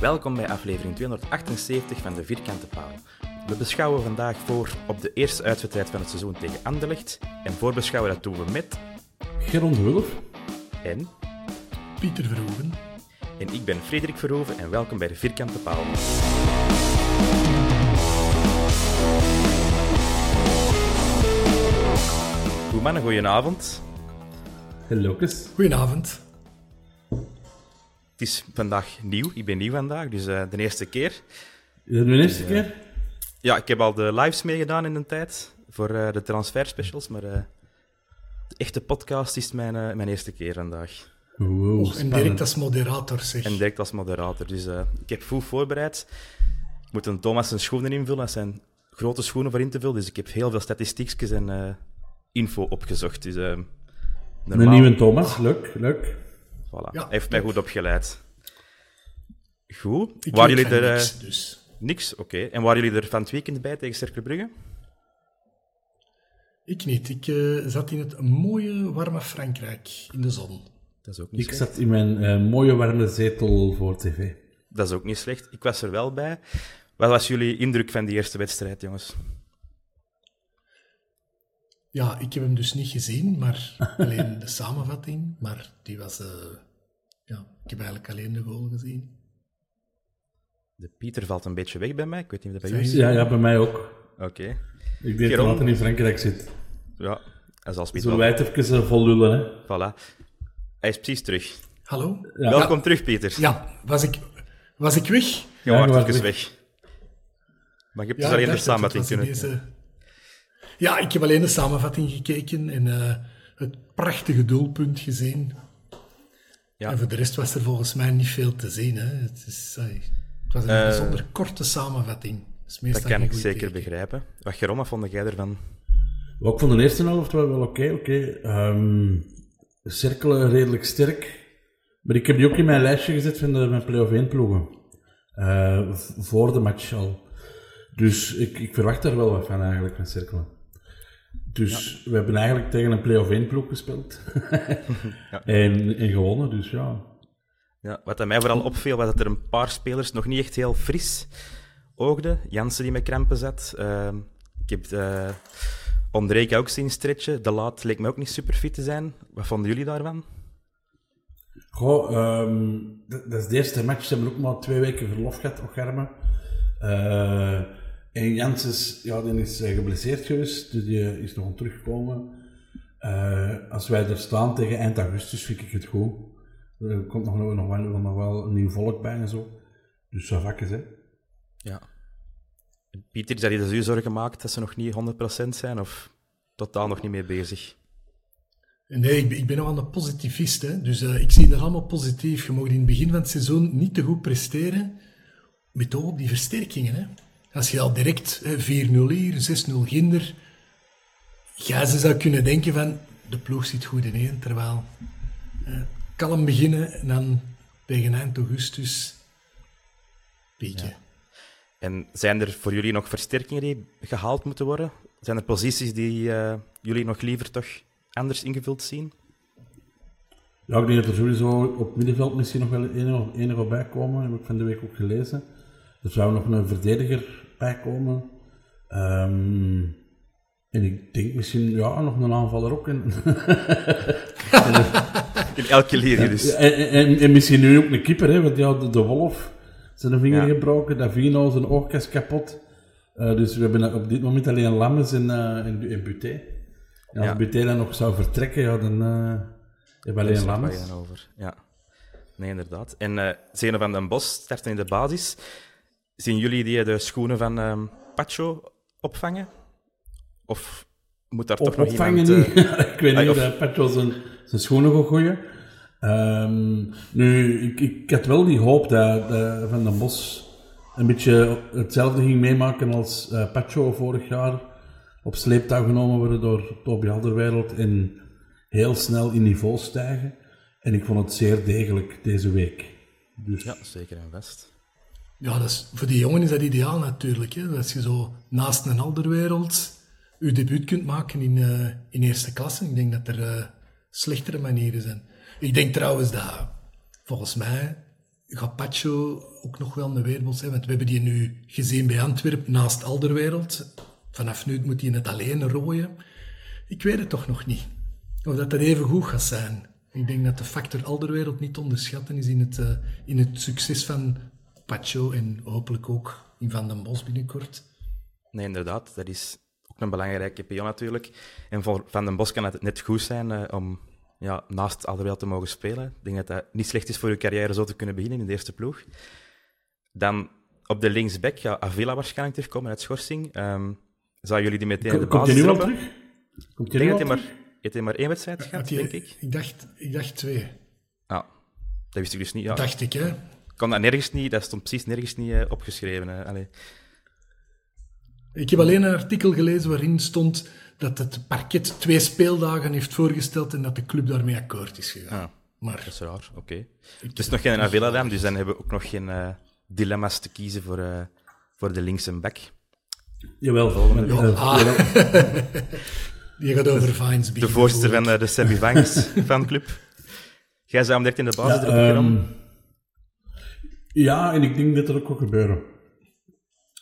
Welkom bij aflevering 278 van de Vierkante Paal. We beschouwen vandaag voor op de eerste uitwedstrijd van het seizoen tegen Anderlecht. En voorbeschouwen dat doen we met... Geron de Wulf. En... Pieter Verhoeven. En ik ben Frederik Verhoeven en welkom bij de Vierkante Paal. Goed mannen, goedenavond. Hallo. Goedenavond. Het is vandaag nieuw, ik ben nieuw vandaag, dus uh, de eerste keer. Is het de eerste dus, uh, keer? Ja, ik heb al de lives meegedaan in de tijd voor uh, de transfer specials, maar de echte podcast is mijn, mijn eerste keer vandaag. Wow, en direct als moderator, zeg. En direct als moderator. Dus uh, ik heb goed voorbereid. Ik moet een Thomas zijn schoenen invullen. Dat zijn grote schoenen voor in te vullen. Dus ik heb heel veel statistiekjes en uh, info opgezocht. Dus, uh, normaal... Een nieuwe Thomas, leuk, leuk. Voilà. Ja, heeft mij goed opgeleid. Goed. Ik waren jullie er... Niks, dus. Niks, oké. Okay. En waren jullie er van het weekend bij tegen Cercle Brugge? Ik niet. Ik zat in het mooie, warme Frankrijk, in de zon. Dat is ook niet ik slecht. zat in mijn uh, mooie warme zetel voor tv. Dat is ook niet slecht. Ik was er wel bij. Wat was jullie indruk van die eerste wedstrijd, jongens? Ja, ik heb hem dus niet gezien, maar alleen de samenvatting. Maar die was... Uh, ja, ik heb eigenlijk alleen de goal gezien. De Pieter valt een beetje weg bij mij. Ik weet niet of dat bij jullie is. Ja, ja, bij mij ook. Oké. Okay. Ik denk dat hij in Frankrijk zit. Ja, als als Pieter. Zullen wij het even vol lullen, hè? Voilà. Hij is precies terug. Hallo? Ja. Welkom ja. terug, Pieter. Ja, was ik, was ik weg? Je ja, was weg. weg. Maar je hebt dus alleen de samenvatting kunnen... Deze... Ja, ik heb alleen de samenvatting gekeken en uh, het prachtige doelpunt gezien. Ja. En voor de rest was er volgens mij niet veel te zien. Hè. Het, is, uh, het was een uh, bijzonder korte samenvatting. Dat, dat kan ik zeker teken. begrijpen. Wat Jerome, vond jij ervan? Ook van de eerste helft wel oké. Okay, okay. um, cirkelen redelijk sterk. Maar ik heb die ook in mijn lijstje gezet van de, mijn play-off 1 ploegen. Uh, voor de match al. Dus ik, ik verwacht daar wel wat van eigenlijk, van cirkelen. Dus ja. we hebben eigenlijk tegen een play-off 1 ploeg gespeeld. ja. en, en gewonnen, dus ja. ja. Wat aan mij vooral opviel, was dat er een paar spelers nog niet echt heel fris oogden. Jansen die met krampen zat. Uh, ik heb... Uh, Ondrejka ook zien stretchen. De Laat leek me ook niet super fit te zijn. Wat vonden jullie daarvan? Goh, um, dat, dat, is de eerste match. Ze hebben ook maar twee weken verlof gehad, Ogarme. Uh, en Janssens, ja, die is uh, geblesseerd geweest, dus die is nog aan teruggekomen. Uh, als wij er staan tegen eind augustus, vind ik het goed. Er komt nog, nog, nog, wel, nog wel een nieuw volk bij en zo. Dus zo vakjes, hè. Ja. Pieter, is dat je dus zorgen maakt dat ze nog niet 100% zijn of totaal nog niet mee bezig? Nee, ik ben, ik ben nog aan de positivist. Hè. Dus uh, ik zie dat allemaal positief. Je mag in het begin van het seizoen niet te goed presteren met oog op die versterkingen. Hè. Als je al direct 4-0 hier, 6-0 ginder, ja, ze zou kunnen denken van de ploeg zit goed in één, terwijl uh, kalm beginnen en dan tegen eind augustus pieken. En zijn er voor jullie nog versterkingen die gehaald moeten worden? Zijn er posities die eh, jullie nog liever toch anders ingevuld zien? Ja, ik denk dat er sowieso op middenveld misschien nog wel enige, enige bij komen. Heb ik van de week ook gelezen. Er zou nog een verdediger bij komen. Ehm, en ik denk misschien ja, nog een aanvaller ook. En, In elke liga dus. en, en, en misschien nu ook een keeper, hè, want ja, de, de Wolf zijn vinger Ja. gebroken, Davino zijn oogkast kapot. Eh, dus we hebben op dit moment alleen Lammes en, eh en, en Buté. En als Ja. Buté dan nog zou vertrekken, ja, dan eh hebben we alleen Lammes. over. Ja. Nee, inderdaad. En eh Zeno van den Bos starten in de basis. Zien jullie die de schoenen van ehm Pacho opvangen? Of moet daar toch nog opvangen iemand... niet. eh, ik weet niet of- dat Petro zijn, zijn schoenen gaat gooien. Ehm, nu, ik, ik had wel die hoop dat, dat Van den Bos een beetje hetzelfde ging meemaken als eh Pacho vorig jaar. Op sleeptouw genomen worden door Toby Alderweireld en heel snel in niveau stijgen. En ik vond het zeer degelijk deze week. Dus Ja, zeker en vast. Ja, dat voor die jongen is dat ideaal natuurlijk. Hè? Dat je zo naast een alderwereld je debuut kunt maken in, eh, in eerste klasse. Ik denk dat er eh, slechtere manieren zijn. Ik denk trouwens dat, volgens mij, gaat Pacho ook nog wel een weerwolf zijn. Want we hebben die nu gezien bij Antwerpen naast alderwereld. Vanaf nu moet hij het alleen rooien. Ik weet het toch nog niet. Of dat dat even goed gaat zijn. Ik denk dat de factor alderwereld niet te onderschatten is in het, eh, in het succes van Pacho en hopelijk ook in Van den Bos binnenkort. Nee, inderdaad. Dat is ook een belangrijke pion natuurlijk. En voor Van den Bos kan het net goed zijn eh, om ja, naast Alderweireld te mogen spelen. Ik denk dat dat niet slecht is voor je carrière zo te kunnen beginnen in de eerste ploeg. Dan op de linksback, ja, Avila waarschijnlijk terugkomen uit schorsing. Ehm zou jullie die meteen de Komt basis hij nu al terug? Komt hij nu al maar, heeft hij maar één wedstrijd gehad, denk ik. Ik dacht, ik dacht twee. Ja, dat wist ik dus niet. Ja, Dacht ik, hè. Ik kon dat nergens niet, dat stond precies nergens niet eh, opgeschreven. hè. Allee. Ik heb alleen een artikel gelezen waarin stond dat het parket twee speeldagen heeft voorgesteld en dat de club daarmee akkoord is gegaan. Ah, Maar dat is raar, oké. Het is nog geen Avila dan, dus dan hebben we ook nog geen eh, dilemma's te kiezen voor, eh, voor de linkse back. Jawel, volgende. Ja, ah. die gaat over Vines De voorzitter van de Sammy Vangs fanclub. Jij zou hem direct in de basis Ja, Geron? Ja, en ik denk dat dat ook gaat gebeuren.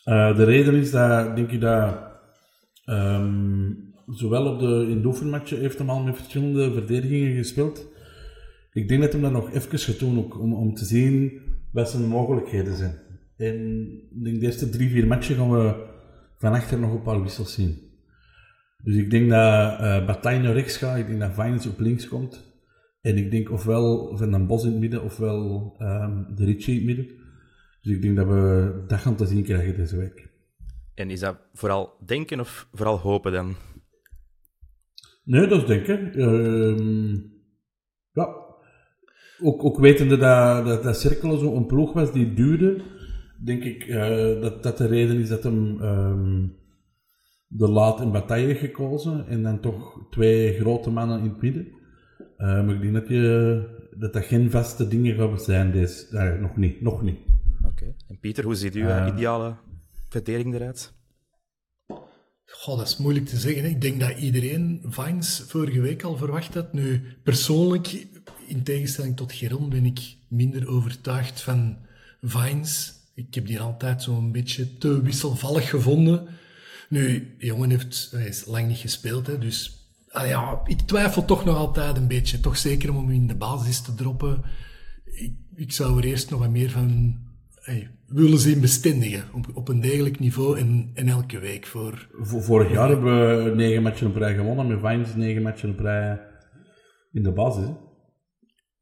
Eh, de reden is dat, denk ik, dat ehm, zowel op de, in de heeft hem al met verschillende verdedigingen gespeeld. Ik denk dat hem dat nog even gaat doen, ook, om, om te zien wat zijn mogelijkheden zijn. En ik denk de eerste drie, vier matchen gaan we van achter nog een paar wissels zien. Dus ik denk dat Bataille naar rechts gaat, ik denk dat Vines op links komt. En ik denk ofwel Van den Bos in het midden, ofwel ehm, de Ritchie in het midden. Dus ik denk dat we dat gaan te zien krijgen deze week. En is dat vooral denken of vooral hopen dan? Nee, dat is denken. Ehm ja. Ook, ook wetende dat, dat, dat Cirkelen zo een ploeg was die duurde, denk ik eh, dat dat de reden is dat hem ehm, de laat in bataille gekozen en dan toch twee grote mannen in het midden. Eh, maar ik denk dat, je, dat dat geen vaste dingen gaan zijn. Deze, nog niet, nog niet. Oké. En Pieter, hoe ziet uw eh, ideale verdediging eruit? Goh, dat is moeilijk te zeggen. hè. Ik denk dat iedereen Vines vorige week al verwacht had. Nu, persoonlijk, in tegenstelling tot Geron, ben ik minder overtuigd van Vines. Ik heb die altijd zo'n beetje te wisselvallig gevonden. Nu, de jongen heeft, hij is lang niet gespeeld, hè, dus ah ja, ik twijfel toch nog altijd een beetje. Toch zeker om hem in de basis te droppen. Ik, ik zou er eerst nog wat meer van hey, willen zien bestendigen. Op, op een degelijk niveau en, en elke week voor vorig jaar hebben we negen matchen op rij gewonnen, met Vines negen matchen op rij in de basis. hè.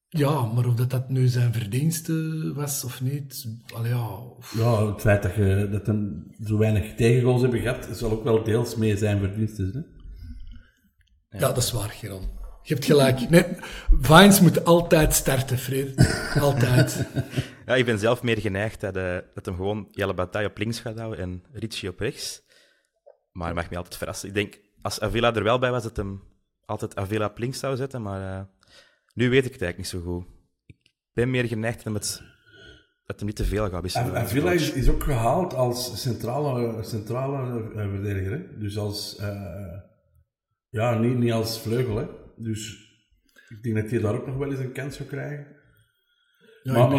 Ja, maar of dat, dat nu zijn verdienste was of niet, allee, ja, of- Ja, het feit dat, je, dat hem zo weinig tegengoals hebben gehad, zal ook wel deels mee zijn verdiensten. Hè? Ja. dat is waar, Geron. Je hebt gelijk. Nee, Vines moet altijd starten, Fred. Altijd. Ja, ik ben zelf meer geneigd dat, eh, dat hem gewoon Jelle Bataille op links gaat houden en Ritchie op rechts. Maar hij mag me altijd verrassen. Ik denk, als Avila er wel bij was, dat hem altijd Avila op links zou zetten. Maar eh, nu weet ik het eigenlijk niet zo goed. Ik ben meer geneigd om het dat hij niet te veel gaat wisselen. En, Villa is, is ook gehaald als centrale, centrale eh, verdediger. Hè? Dus als... eh, ja, niet, niet als vleugel. Hè? Dus ik denk dat hij daar ook nog wel eens een kans zou krijgen. Ja, maar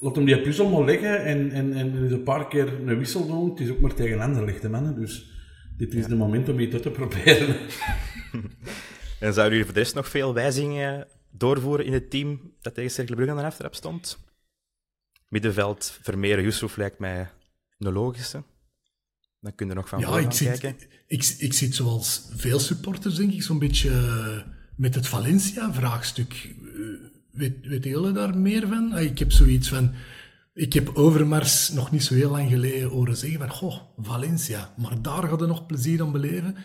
laat, hem die puzzel maar liggen en, en, en eens een paar keer een wissel doen. Het is ook maar tegen Anderlecht, mannen. Dus dit is de moment om iets te proberen. En zouden jullie voor de rest nog veel wijzigingen doorvoeren in het team dat tegen Cercle Brugge aan de aftrap stond? Middenveld, Vermeer, Yusuf lijkt mij een logische. Dan kun je er nog van Ja, ik zit, kijken. ik, ik zit zoals veel supporters, denk ik, zo'n beetje eh, met het Valencia-vraagstuk. Eh, Weet, weten jullie daar meer van? Ah, Ik heb zoiets van... Ik heb Overmars nog niet zo heel lang geleden horen zeggen van... Goh, Valencia, maar daar gaat er nog plezier aan beleven.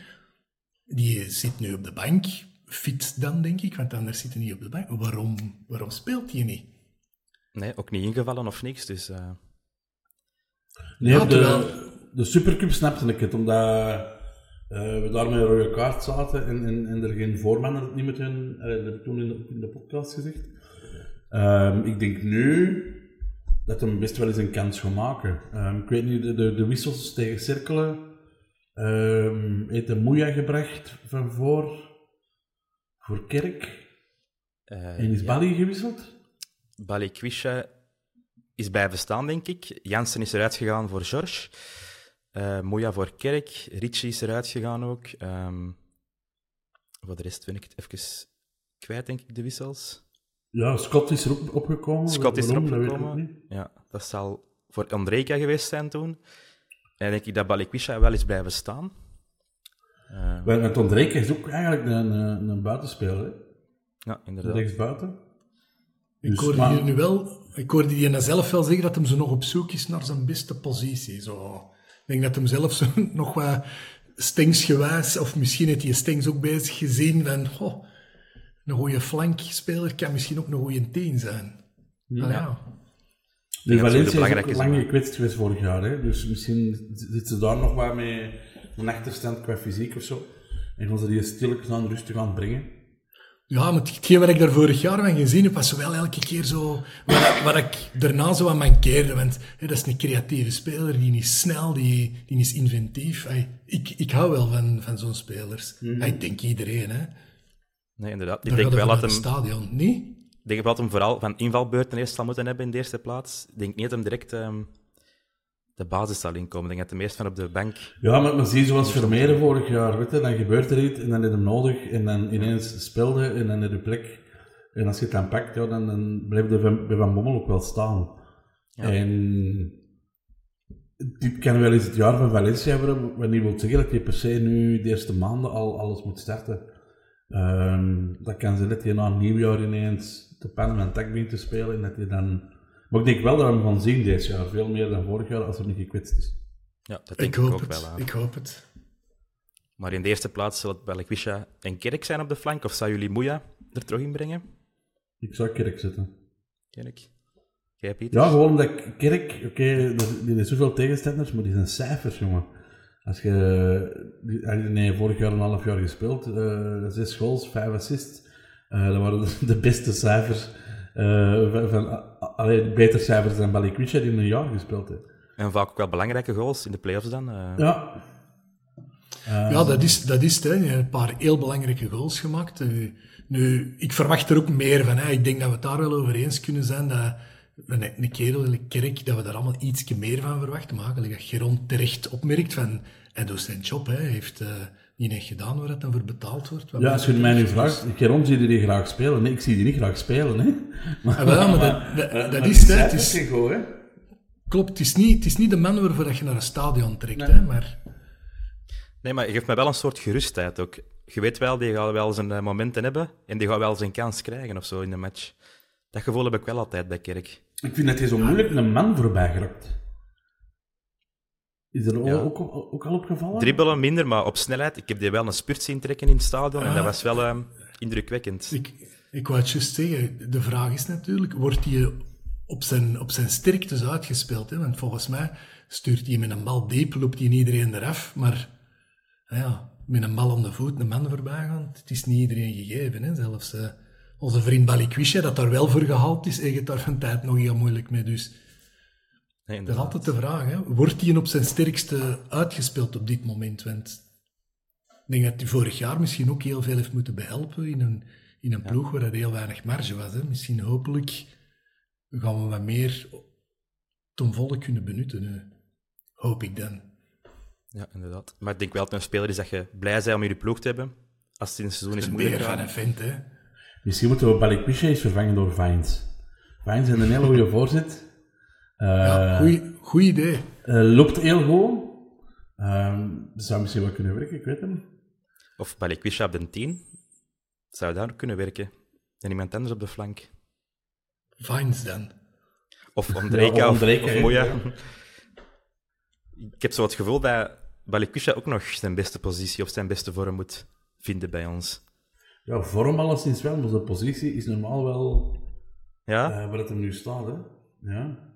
Die zit nu op de bank. Fit dan, denk ik, want anders zit hij niet op de bank. Waarom, waarom speelt hij niet? Nee, ook niet ingevallen of niks. Dus eh, Nee, Ja, de, terwijl- de Supercup snapte ik het, omdat eh, we daar met een rode kaart zaten en, en, en er geen voorman er niet met hun, dat heb ik toen in de, in de podcast gezegd. Ehm, ik denk nu dat hem best wel eens een kans gaat maken. Ehm, ik weet niet, de, de, de wissels tegen Cirkelen ehm heeft de Moeja gebracht van voor, voor Kerk eh, en is ja. Bali gewisseld. Balikwisha is blijven staan, denk ik. Jansen is eruit gegaan voor George. Eh Moya voor Kerk. Richie is eruit gegaan ook. Ehm, voor de rest ben ik het even kwijt, denk ik, de wissels. Ja, Scott is er ook opgekomen. Scott is erop gekomen. Ja, dat zal voor Andreka geweest zijn toen. En denk ik dat Balikwisha wel is blijven staan. Eh, Want Ondrejka is ook eigenlijk een, een, een buitenspeler, hè? ja, inderdaad. rechtsbuiten. Ik Dus, hoorde maar- die nu wel, ik hoorde die zelf wel zeggen dat hem zo nog op zoek is naar zijn beste positie. Zo. Ik denk dat hem zelf zo nog wat stengsgewijs, of misschien heeft hij Stengs ook bezig gezien van, goh, een goede flankspeler kan misschien ook een goede teen zijn. Ja. zullen de Valencia is ook lang gekwetst geweest vorig jaar, hè? dus misschien zitten ze daar nog wat mee een achterstand qua fysiek of zo. En gaan ze die stilletjes aan rustig aan brengen. Ja, maar hetgeen wat ik daar vorig jaar van gezien heb, was wel elke keer zo... Wat, wat ik daarna zo aan mankeerde, want hè, dat is een creatieve speler, die is snel, die, die is inventief. Ik, ik hou wel van, van zo'n spelers. Ey, Ik denk iedereen, hè. Nee, inderdaad. Ik denk wel dat hem... het stadion, niet? Ik denk wel dat hem vooral van invalbeurten eerst zal moeten hebben in de eerste plaats. Ik denk niet dat hem direct ehm, de basis zal inkomen. Ik denk dat meest van op de bank... Ja, maar, maar zie zoals Vermeeren vorig jaar, weet je, dan gebeurt er iets en dan heb je hem nodig en dan ineens speelde en dan heb je plek. En als je het dan pakt, ja, dan, dan blijft er van, bij Van Bommel ook wel staan. En dit kan wel eens het jaar van Valencia worden, wat niet wil zeggen dat je per se nu de eerste maanden al alles moet starten. Ehm, dat kan zijn dat je na een nieuwjaar ineens te pannen en tak begint te spelen en dat je dan... Maar ik denk wel dat we hem gaan zien dit jaar, veel meer dan vorig jaar, als hij niet gekwetst is. Ja, dat denk Ik ik, hoop ook het, wel. aan. ik hoop het. Maar in de eerste plaats zal het Balikwisha en Kerk zijn op de flank. Of zou jullie Moeja er terug in brengen? Ik zou Kerk zetten. Kerk? Jij, Pieter? Ja, gewoon omdat ik- Kerk, oké, er die heeft zoveel tegenstanders, maar die zijn cijfers, jongen. Als je, nee, vorig jaar een half jaar gespeeld, eh, zes goals, vijf assists. Eh, dat waren de beste cijfers, eh, van, van, a- allee, beter cijfers dan Balikwisha die in een jaar gespeeld heeft. En vaak ook wel belangrijke goals in de play-offs dan. eh. Ja. Ja, dat is, dat is het. Hè. Je hebt een paar heel belangrijke goals gemaakt. Eh, nu, ik verwacht er ook meer van. Hè. Ik denk dat we het daar wel over eens kunnen zijn dat een, een kerel in de kerk, dat we daar allemaal iets meer van verwachten. Maar gelijk dat Geron terecht opmerkt van, hij doet zijn job. Hè. Hij heeft uh, niet echt gedaan waar het dan voor betaald wordt. Ja, als je mij nu vraagt, Geron zie je die graag spelen. Nee, ik zie die niet graag spelen. Hè. Maar, ja, wel, maar dat, dat, dat is het. hè. Het is, hè. klopt, het is, niet, het is niet de man waarvoor dat je naar een stadion trekt. Hè, maar Nee, maar je geeft me wel een soort gerustheid ook. Je weet wel, die gaat wel zijn eh, momenten hebben en die gaat wel zijn kans krijgen of zo in de match. Dat gevoel heb ik wel altijd bij Kerk. Ik vind dat hij zo moeilijk een man voorbij geraakt. Is er Ja. ook, ook al opgevallen? Dribbelen minder, maar op snelheid. Ik heb die wel een spurt zien trekken in het stadion en dat was wel eh, indrukwekkend. Ik, ik wou het juist zeggen, de vraag is natuurlijk, wordt hij op zijn, op zijn sterktes uitgespeeld? Hè? Want volgens mij stuurt hij met een bal diep, loopt hij iedereen eraf, maar nou ja, met een bal om de voet een man voorbij gaan, het is niet iedereen gegeven. Hè? Zelfs eh, onze vriend Balikwisha, dat daar wel voor gehaald is, heeft het daar van tijd nog heel moeilijk mee. Dus Nee, Dat is altijd de vraag. Hè? Wordt hij op zijn sterkste uitgespeeld op dit moment? Want ik denk dat hij vorig jaar misschien ook heel veel heeft moeten behelpen in een, in een ploeg waar er heel weinig marge was. Hè? Misschien hopelijk gaan we wat meer ten volle kunnen benutten. hè. Hoop ik dan. Ja, inderdaad. Maar ik denk wel dat een speler is dat je blij bent om je ploeg te hebben. Als het in het seizoen is Een moeilijk van gaat. een vent, hè. Misschien moeten we Balikwisha eens vervangen door Vines. Vines is een hele goede voorzet. Eh Ja, goeie, goeie idee. eh, loopt heel goed. Ehm, zou misschien wel kunnen werken, ik weet het niet. Of Balikwisha op de 10. Zou daar kunnen werken. En iemand anders op de flank. Vines dan. Of Ondrejka Ja, of, of hè, Moya. ja. Ik heb zo het gevoel dat Balikwisha ook nog zijn beste positie of zijn beste vorm moet vinden bij ons. Ja, vorm alleszins wel, maar zijn positie is normaal wel Ja? eh, waar het hem nu staat. Hè. Ja.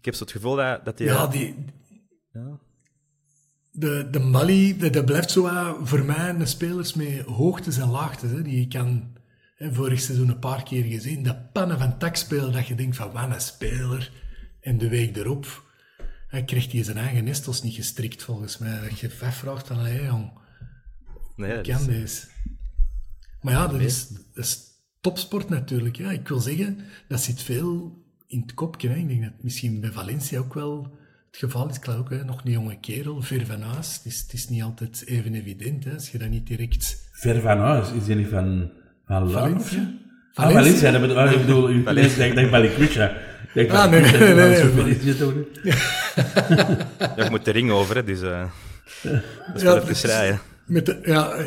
Ik heb zo het gevoel dat, dat hij... Ja, die, Ja. de, de Mali, dat, blijft zo voor mij een spelers met hoogtes en laagtes. Hè, die je kan, hè, vorig seizoen een paar keer gezien, dat pannen van tak spelen, dat je denkt van wat een speler. En de week erop hè, krijgt hij zijn eigen nestels niet gestrikt volgens mij. Dat je vraagt van, hé jong, Nee, dat kan is- deze? Maar ja, dat is, dat is topsport natuurlijk. Ja. Ik wil zeggen, dat zit veel in het kopje. Hè. Ik denk dat misschien bij Valencia ook wel het geval is. Klaar ook, hè. nog een jonge kerel, ver van huis. Het is, het is niet altijd even evident, hè, als je dat niet direct... Ver van huis, is hij niet van, van? Valencia? Ah, Valencia, dat bedoel, ah, ik bedoel, ik Valencia. denk, Balikwisha. Ik Ah, nee, nee, nee? Ja, je moet de ring over, hè, dus... eh dat is Ja, wel even is- rijden. Met de, ja, eh,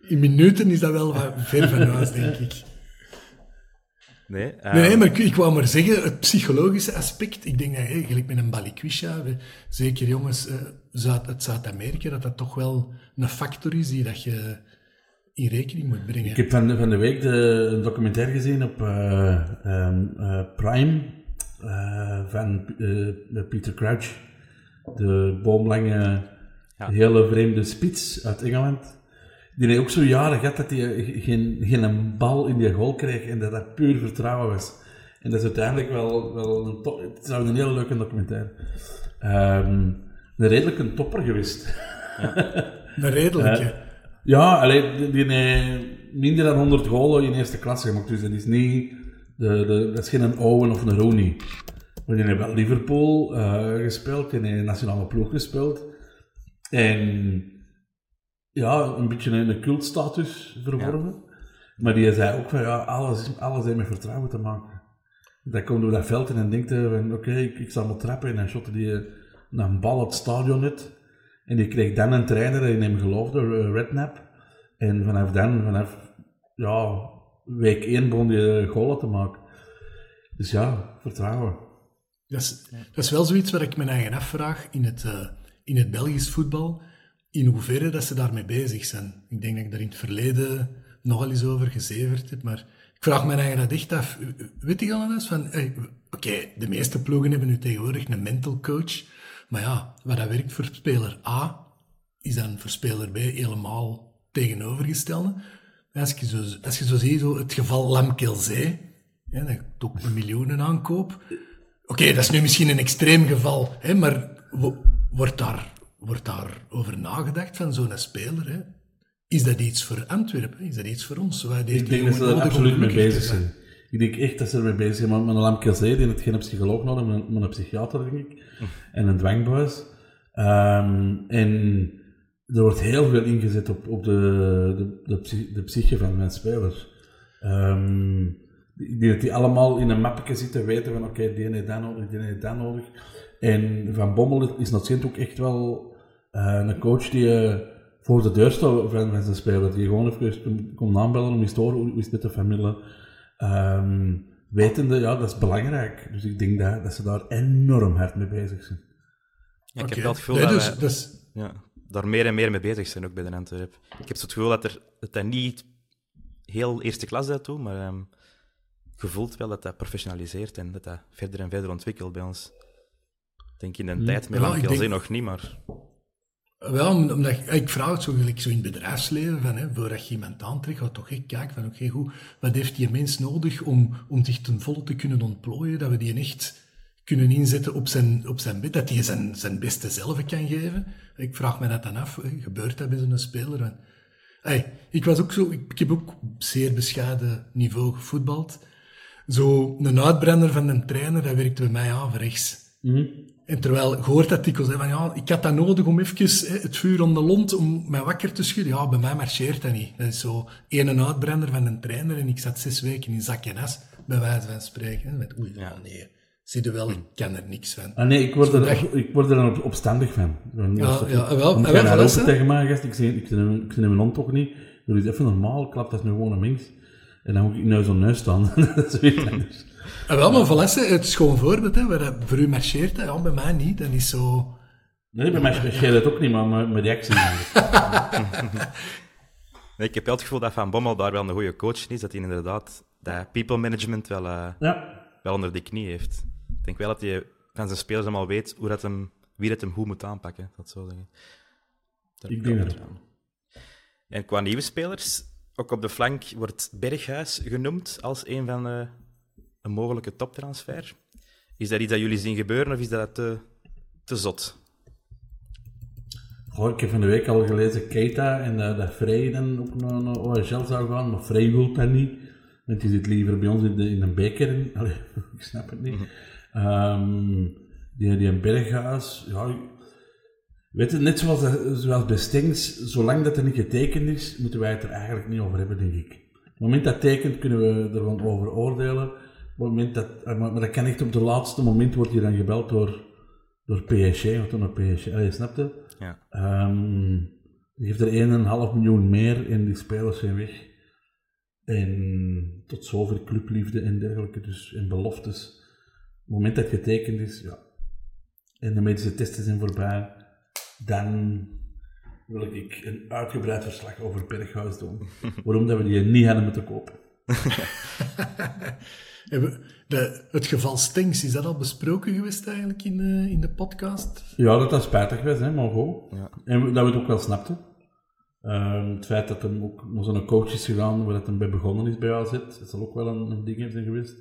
in minuten is dat wel wat ver van huis, denk ik. Nee, eh, Nee, nee, maar ik, ik wou maar zeggen, het psychologische aspect. Ik denk dat, hè, gelijk met een balikwisha, zeker jongens eh, Zuid, uit Zuid-Amerika, dat dat toch wel een factor is die dat je in rekening moet brengen. Ik heb van, van de week de, een documentaire gezien op eh, ehm, eh, Prime eh, van eh, Peter Crouch. De boomlange, Ja. hele vreemde spits uit Engeland. Die heeft ook zo jaren gehad dat hij geen, geen bal in die goal kreeg en dat dat puur vertrouwen was. En dat is uiteindelijk wel, wel een top, het is wel een hele leuke documentaire. Ehm, een redelijk een topper geweest. Een redelijke. Ja, alleen die, die heeft minder dan 100 golen in eerste klasse gemaakt. Dus dat is niet, de, de, dat is geen Owen of een Rooney. Maar die heeft bij Liverpool eh, gespeeld, die heeft nationale ploeg gespeeld. En ja, een beetje een, een cultstatus verworven. Maar die zei ook van ja, alles, alles heeft met vertrouwen te maken. Dan komt door dat veld en dan denkt hij van oké, ik, ik sta maar trappen en dan shotte die eh, een bal het stadion uit. En die kreeg dan een trainer in hem geloofde, eh, Redknapp. En vanaf dan, vanaf ja, week 1 begon hij golen te maken. Dus ja, vertrouwen. Dat, is, dat is wel zoiets wat ik mijn eigen afvraag in het, eh, in het Belgisch voetbal. In hoeverre dat ze daarmee bezig zijn. Ik denk dat ik daar in het verleden nogal eens over gezeverd heb. Maar ik vraag mijn eigen dat echt af. Weet je al eens van... Oké, de meeste ploegen hebben nu tegenwoordig een mental coach. Maar ja, wat dat werkt voor speler A, is dan voor speler B helemaal tegenovergestelde. Als je zo, je zo ziet, zo het geval Lamkelzee, ja, dat ook een miljoenen aankoop. Oké, dat is nu misschien een extreem geval, hè, maar wo- wordt daar, wordt daar over nagedacht van zo'n speler? Hè? Is dat iets voor Antwerpen? Is dat iets voor ons? Ik die denk dat ze om absoluut mee bezig zijn. Ik denk echt dat ze ermee bezig zijn. Maar met een lamkelzee, die heeft geen psycholoog nodig, maar een, maar een psychiater, denk ik. En een dwangbuis. Ehm, en er wordt heel veel ingezet op, op de, de, de, psy- de psyche van mijn spelers. Ik denk dat die allemaal in een mappetje zitten, weten van oké, die heeft dat nodig, die heeft dat nodig. En Van Bommel is natuurlijk ook echt wel eh, een coach die eh, voor de deur staat van, van zijn speler. Die gewoon even komt aanbellen om eens te horen hoe hoe is het met de familie. Ehm, wetende, ja, dat is belangrijk. Dus ik denk dat, dat ze daar enorm hard mee bezig zijn. ja, ik Oké. heb wel het gevoel Nee, dat, dus, wij- dus, ja, daar meer en meer mee bezig zijn, ook bij de Antwerp. Ik heb zo het gevoel dat, er, dat dat niet heel eerste klas dat toe, maar ehm je voelt wel dat dat professionaliseert en dat dat verder en verder ontwikkelt bij ons. Ik denk in de tijd met Ja, ik denk- nog niet, maar wel, om- omdat ik, ik vraag het zo gelijk zo in het bedrijfsleven, van, hè, voordat je iemand aantrekt, ga toch echt kijken van, oké, goed, wat heeft die mens nodig om, om zich ten volle te kunnen ontplooien, dat we die echt kunnen inzetten op zijn, op zijn bed, dat hij zijn, zijn beste zelf kan geven. Ik vraag me dat dan af, hè, gebeurt dat bij zo'n speler? Want, hey, ik was ook zo, ik, ik heb ook op zeer bescheiden niveau gevoetbald. Zo een uitbrander van een trainer, dat werkte bij mij aan rechts. En terwijl, je hoort dat dikwijls, hè, van ja, ik had dat nodig om even hè, het vuur om de lont, om mij wakker te schudden. Ja, bij mij marcheert dat niet. Dat is zo een uitbrander van een trainer en ik zat zes weken in zak en as, bij wijze van spreken. hè, Met, oei, ja, nee, zie je wel, ik kan er niks van. Ah, nee, ik word, er, dat- ik word er dan op, opstandig van. Ja, ja, wel, open hè? tegen mij, gast. Ik zeg, ik in ik mijn hand toch niet. Doe eens even normaal, klap dat is nu gewoon een mens. En dan moet ik nou zo'n neus staan. dat is weer anders. En wel, maar Valesse, het is gewoon een voorbeeld, hè, waar dat voor u marcheert, hè, ja, bij mij niet. Dat is zo... Nee, bij mij scheelt het ook niet, maar mijn mijn reactie Nee, ik heb wel het gevoel dat Van Bommel daar wel een goede coach is, dat hij inderdaad dat people management wel, eh, Ja. wel onder de knie heeft. Ik denk wel dat hij van zijn spelers allemaal weet hoe dat hem, wie dat hem hoe moet aanpakken, dat zo zeggen. Daar Ik denk vertrouwen. En qua nieuwe spelers, ook op de flank wordt Berghuis genoemd als een van eh, mogelijke toptransfer. Is dat iets dat jullie zien gebeuren of is dat te, te zot? Goh, ik heb van de week al gelezen Keita en eh, dat Frey dan ook naar, OHL zou gaan, maar Frey wil dat niet. Want die zit liever bij ons in, de, in een beker. Allee, ik snap het niet. Ehm, die, die Berghuis, ja, weet je, net zoals, dat- zoals bij Stengs, zolang dat er niet getekend is, moeten wij het er eigenlijk niet over hebben, denk ik. Op het moment dat tekent, kunnen we er wel over oordelen. Op het moment dat, eh, maar, maar dat kan echt op het laatste moment, wordt hij dan gebeld door, door PSG, of door een PSG, snap je? Ja. Ehm, die heeft er 1,5 miljoen meer en die spelers zijn weg. En tot zover clubliefde en dergelijke, dus en beloftes. Op het moment dat getekend is, ja, en de medische testen zijn voorbij, dan wil ik een uitgebreid verslag over Berghuis doen. Waarom dat we die niet hadden moeten kopen. Hebben- De, het geval Stengs, is dat al besproken geweest eigenlijk in, eh, in de podcast? Ja, dat dat spijtig was, hè, maar goed. Ja. En dat we het ook wel snapten. Ehm, het feit dat hem ook naar zo'n coach is gegaan, waar dat hem bij begonnen is bij AZ, dat zal ook wel een, een ding zijn geweest.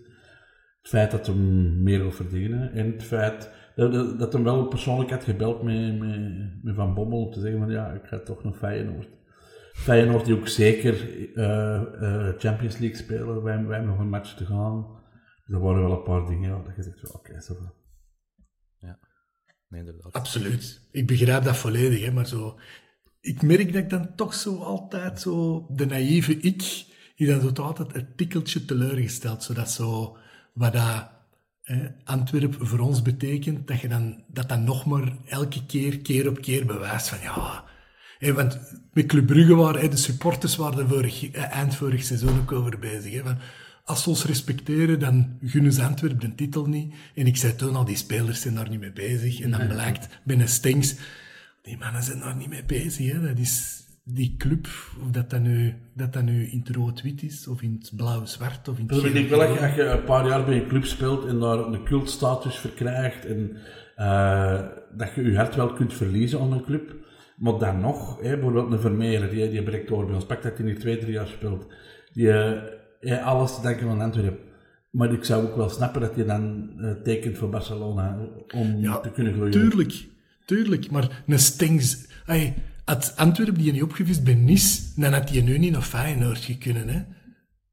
Het feit dat hem meer wil verdienen en het feit dat, dat, dat hem wel persoonlijk had gebeld met, met, met Van Bommel om te zeggen van ja, ik ga toch nog Feyenoord. Feyenoord die ook zeker eh, eh, Champions League spelen, wij, wij hebben nog een match te gaan. Dus er waren wel een paar dingen ja, dat je zegt, van, oké, zo van. Nee, inderdaad. Absoluut. Ik begrijp dat volledig, hè, maar zo... Ik merk dat ik dan toch zo altijd zo... De naïeve ik, die dan zo altijd een tikkeltje teleurgesteld. Zodat zo... Wat dat... Antwerpen voor ons betekent, dat je dan, dat dan nog maar elke keer, keer op keer bewijst van ja... want met Club Brugge waren de supporters waren er vorig, eh, eind vorig seizoen ook over bezig. Van, als ze ons respecteren, dan gunnen ze Antwerpen de titel niet. En ik zei toen al, die spelers zijn daar niet mee bezig. En dan blijkt binnen Stengs, die mannen zijn daar niet mee bezig. Hè. Dat is die club, of dat dat nu, dat dat nu in het rood-wit is, of in het blauw-zwart, of in het Dus ik denk wel dat je, geel-groen. als je een paar jaar bij een club speelt en daar een cultstatus verkrijgt en eh, dat je je hart wel kunt verliezen aan een club, maar dan nog, hè, bijvoorbeeld een Vermeer, die, die breekt door bij ons, pak dat hij hier twee, drie jaar speelt, die eh, heeft alles te denken aan Antwerpen. Maar ik zou ook wel snappen dat je dan eh, tekent voor Barcelona om Ja, te kunnen groeien. Tuurlijk, tuurlijk. Maar een Stengs... Hey, had Antwerpen die niet opgevist bij Nice, dan had hij nu niet naar Feyenoord kunnen, hè.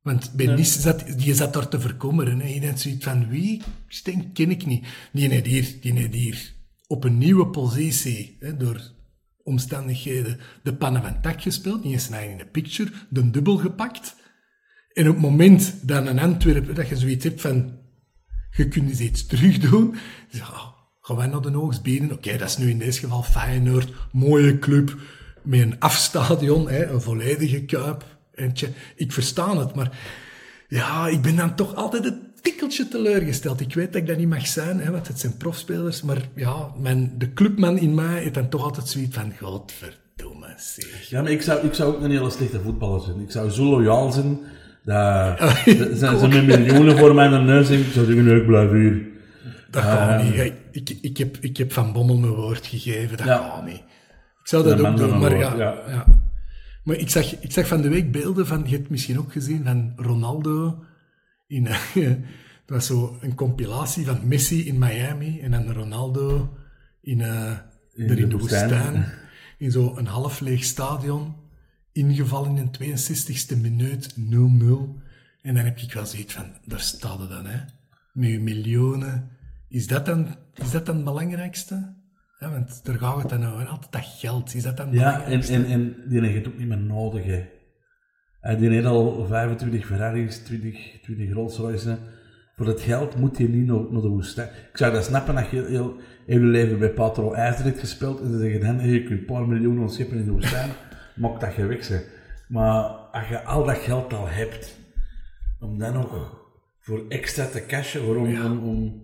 Want bij Nice zat, die zat daar te verkommeren. Hè. Je denkt zoiets van, wie? Stenk ken ik niet. Die net hier, die net hier. Op een nieuwe positie, hè, door omstandigheden, de pannen van tak gespeeld. Die is nou in de picture, de dubbel gepakt. En op het moment dat een Antwerpen, dat je zoiets hebt van, je kunt eens iets terugdoen. Ja, gaan wij naar de? Oké, dat is nu in deze geval Feyenoord. Mooie club, met een afstadion, hè, een volledige kuip. Ik versta het, maar ja, ik ben dan toch altijd een tikkeltje teleurgesteld. Ik weet dat ik dat niet mag zijn, hè, want het zijn profspelers. Maar ja, mijn, de clubman in mij heeft dan toch altijd zoiets van, godverdomme zeg. Ja, maar ik zou, ik zou ook een hele slechte voetballer zijn. Ik zou zo loyaal zijn. Dat, dat zijn ze met miljoenen voor mijn neus en ik zou zeggen, nee, ik blijf hier. Dat gaat niet. hè. Ik, ik, heb, ik heb Van Bommel mijn woord gegeven, dat Ja. gaat niet. Ik zou dat ook doen, maar ja. ja. Maar ik zag, ik zag van de week beelden van, je hebt misschien ook gezien, van Ronaldo in, Het was zo een compilatie van Messi in Miami en dan Ronaldo in, uh, in, er in de, woestijn. In zo'n half leeg stadion. Ingevallen in de 62e minuut, 0-0. En dan heb ik wel zoiets van, daar staat het dan, hè. Met miljoenen. Is dat dan, is dat dan het belangrijkste? Ja, want daar gaat het dan over. Altijd dat geld. Is dat dan het Ja, en, en, en die heeft het ook niet meer nodig, hè. En die heeft al 25 Ferraris, 20, 20 Rolls. Voor het geld moet je niet naar, de woestijn. Ik zou dat snappen als je heel, heel je leven bij Patro IJzer hebt gespeeld en ze zeggen hen, je kunt een paar miljoen ontscheppen in de woestijn, maakt dat je weg zijn. Maar als je al dat geld al hebt, om dan nog voor extra te cashen, waarom, ja. om, om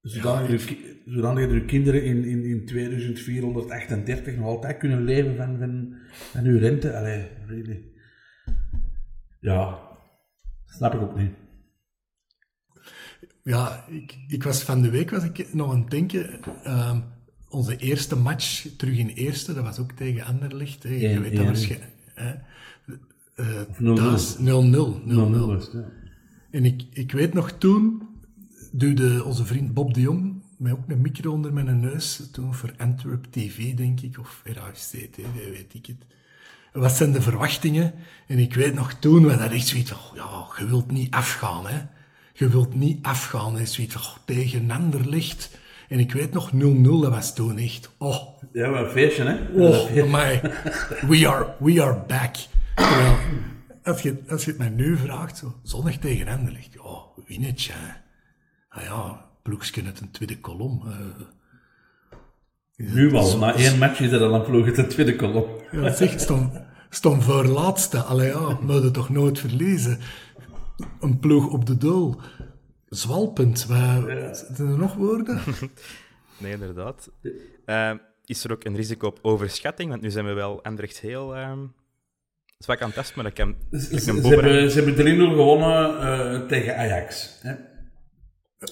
zodat, ja, je, zodat je je kinderen in, in, in 2438 nog altijd kunnen leven van, van, van uw rente. Allee, really. Ja, snap ik ook niet. Ja, ik, ik was van de week was ik nog aan het denken. Uh, onze eerste match terug in eerste, dat was ook tegen Anderlecht. Hè. Je ja, weet dat waarschijnlijk. Uh, 0-0. 0-0. En ik, ik weet nog toen, duwde onze vriend Bob de Jong mij ook een micro onder mijn neus, toen voor Antwerp TV, denk ik, of RAFC TV, weet ik het. Wat zijn de verwachtingen? En ik weet nog toen, was dat echt zoiets van, ja, je wilt niet afgaan, hè. Je wilt niet afgaan, hè. Zoiets van, tegen Anderlicht. En ik weet nog, 0-0, dat was toen echt, oh. Ja, maar een feestje, hè? Oh, my. We are, we are back. Terwijl, als je, als je het mij nu vraagt, zo, zonnig tegen Anderlicht, oh, winnetje, hè. Ah ja, ploegsken uit een tweede kolom. Uh, nu wel, na één match is er al een ploeg uit een tweede kolom. Ja, zeg, stond, stond voor laatste. Allee ja, moet toch nooit verliezen. Een ploeg op de doel. Zwalpend. Waar, ja. Zijn er nog woorden? nee, inderdaad. Uh, is er ook een risico op overschatting? Want nu zijn we wel Anderlecht heel... Uh, zwak aan het testen, maar ik heb, ik ze, ze, hebben, ze hebben 3-0 gewonnen uh, tegen Ajax. Hè?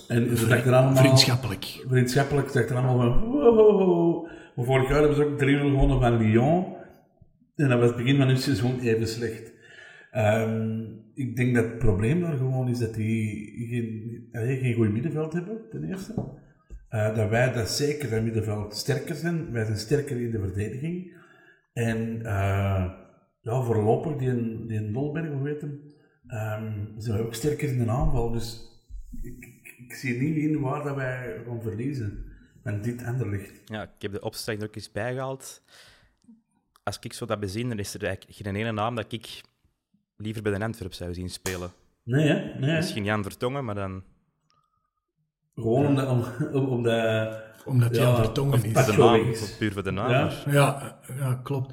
En ze dachten allemaal... Vriendschappelijk. Vriendschappelijk. Ze dachten allemaal van... Wow. Maar vorig jaar hebben ze ook 3-0 gewonnen van Lyon. En dat was het begin van hun seizoen even slecht. Um, ik denk dat het probleem daar gewoon is dat die geen, geen goed middenveld hebben, ten eerste. Uh, dat wij dat zeker dat middenveld sterker zijn. Wij zijn sterker in de verdediging. En uh, ja, voorlopig, die, die in Dolberg, hoe weet hem, um, zijn we ook sterker in de aanval. Dus ik, ik zie niet in waar dat wij gaan verliezen. En dit ligt. Ja, ik heb de opstelling er ook eens bijgehaald. Als ik zo dat bezien, dan is er eigenlijk geen ene naam dat ik liever bij de Antwerp zou zien spelen. Nee, hè? Nee, Misschien Jan Vertongen, maar dan... Gewoon omdat, om, om, om de... Omdat ja, Jan Vertongen is. De naam, puur voor de naam. Ja. ja, ja, klopt.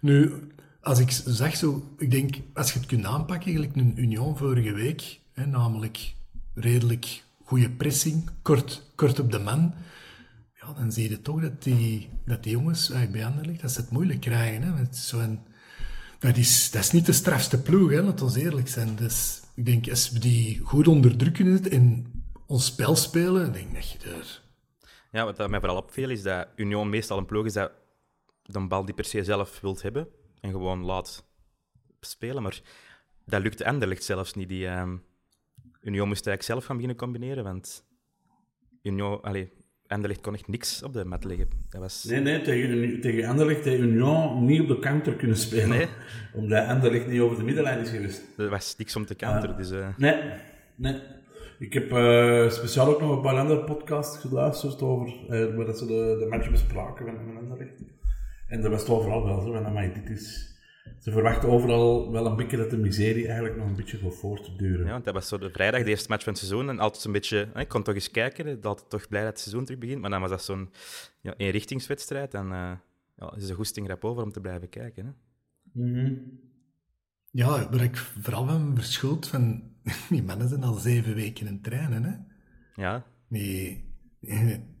Nu, als ik zeg zo... Ik denk, als je het kunt aanpakken, eigenlijk een Union vorige week, hè, namelijk redelijk goede pressing, kort, kort op de man, ja, dan zie je toch dat die, dat die jongens bij Anderlecht, dat ze het moeilijk krijgen. Hè? Dat, is, dat is niet de strafste ploeg, hè? laat ons eerlijk zijn. Dus ik denk, als we die goed onderdrukken en ons spel spelen, denk ik dat je er... Ja, wat mij vooral opviel is dat Union meestal een ploeg is dat de bal die per se zelf wilt hebben en gewoon laat spelen. Maar dat lukt Anderlecht zelfs niet. Die, um Union moest eigenlijk zelf gaan beginnen combineren, want Union, allez, Anderlecht kon echt niks op de mat leggen. Dat was... Nee, nee, tegen, tegen Anderlecht heeft Union niet op de counter kunnen spelen. Nee. Omdat Anderlecht niet over de middenlijn is geweest. Er was niks om te counteren. Uh, dus, uh... Nee, nee. Ik heb uh, speciaal ook nog een paar andere podcasts geluisterd over waar dat ze de, de match bespraken van, Anderlecht. En dat was het overal wel zo, van, maar dit is ze verwachten overal wel een beetje dat de miserie eigenlijk nog een beetje voor voort te duren. Ja, want dat was zo de vrijdag, de eerste match van het seizoen. En altijd een beetje, ik kon toch eens kijken, altijd toch blij dat het seizoen terug begint. Maar dan was dat zo'n ja, eenrichtingswedstrijd. En uh, ja, is een goesting rap over om te blijven kijken. Hè. Mm -hmm. Ja, waar ik vooral van verschuld van... Die mannen zijn al zeven weken in trainen, hè. Ja. Nee...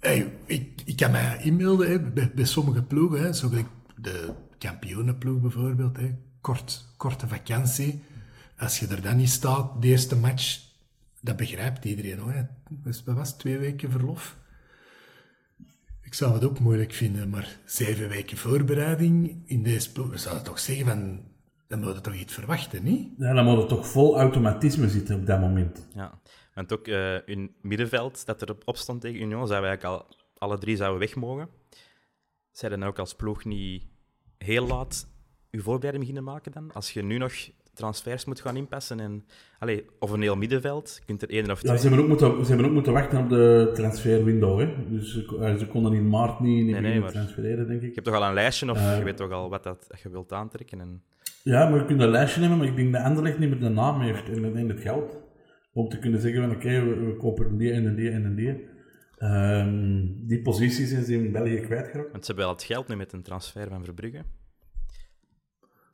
Hey, ik, ik kan mij inmelden hè, bij, bij sommige ploegen, hè, zo de kampioenenploeg bijvoorbeeld, hè. Kort, korte vakantie. Als je er dan niet staat, de eerste match, dat begrijpt iedereen. Hoor. Dus dat was twee weken verlof. Ik zou het ook moeilijk vinden, maar zeven weken voorbereiding in deze ploeg, we zouden toch zeggen van, dan moet je toch iets verwachten, niet? Ja, dan moet het toch vol automatisme zitten op dat moment. Ja, Want ook uh, hun middenveld dat er op stond tegen Union, zouden we eigenlijk al alle drie zouden weg mogen. Zij dan ook als ploeg niet heel laat uw voorbereiding beginnen maken dan? Als je nu nog transfers moet gaan inpassen en, allez, of een heel middenveld, je kunt er één of twee... Ja, ze hebben ook moeten, ze hebben ook moeten wachten op de transferwindow, hè. Dus ze, eh, ze konden in maart niet, niet nee, nee, transfereren, denk ik. Je hebt toch al een lijstje, of uh, je weet toch al wat dat, je wilt aantrekken? En... Ja, maar je kunt een lijstje nemen, maar ik denk dat Anderlecht niet meer de naam heeft en, en het geld. Om te kunnen zeggen van, oké, we, we, kopen die en die en die. Um, die posities zijn ze in België kwijtgeraakt. Want ze hebben wel het geld nu met een transfer van Verbrugge.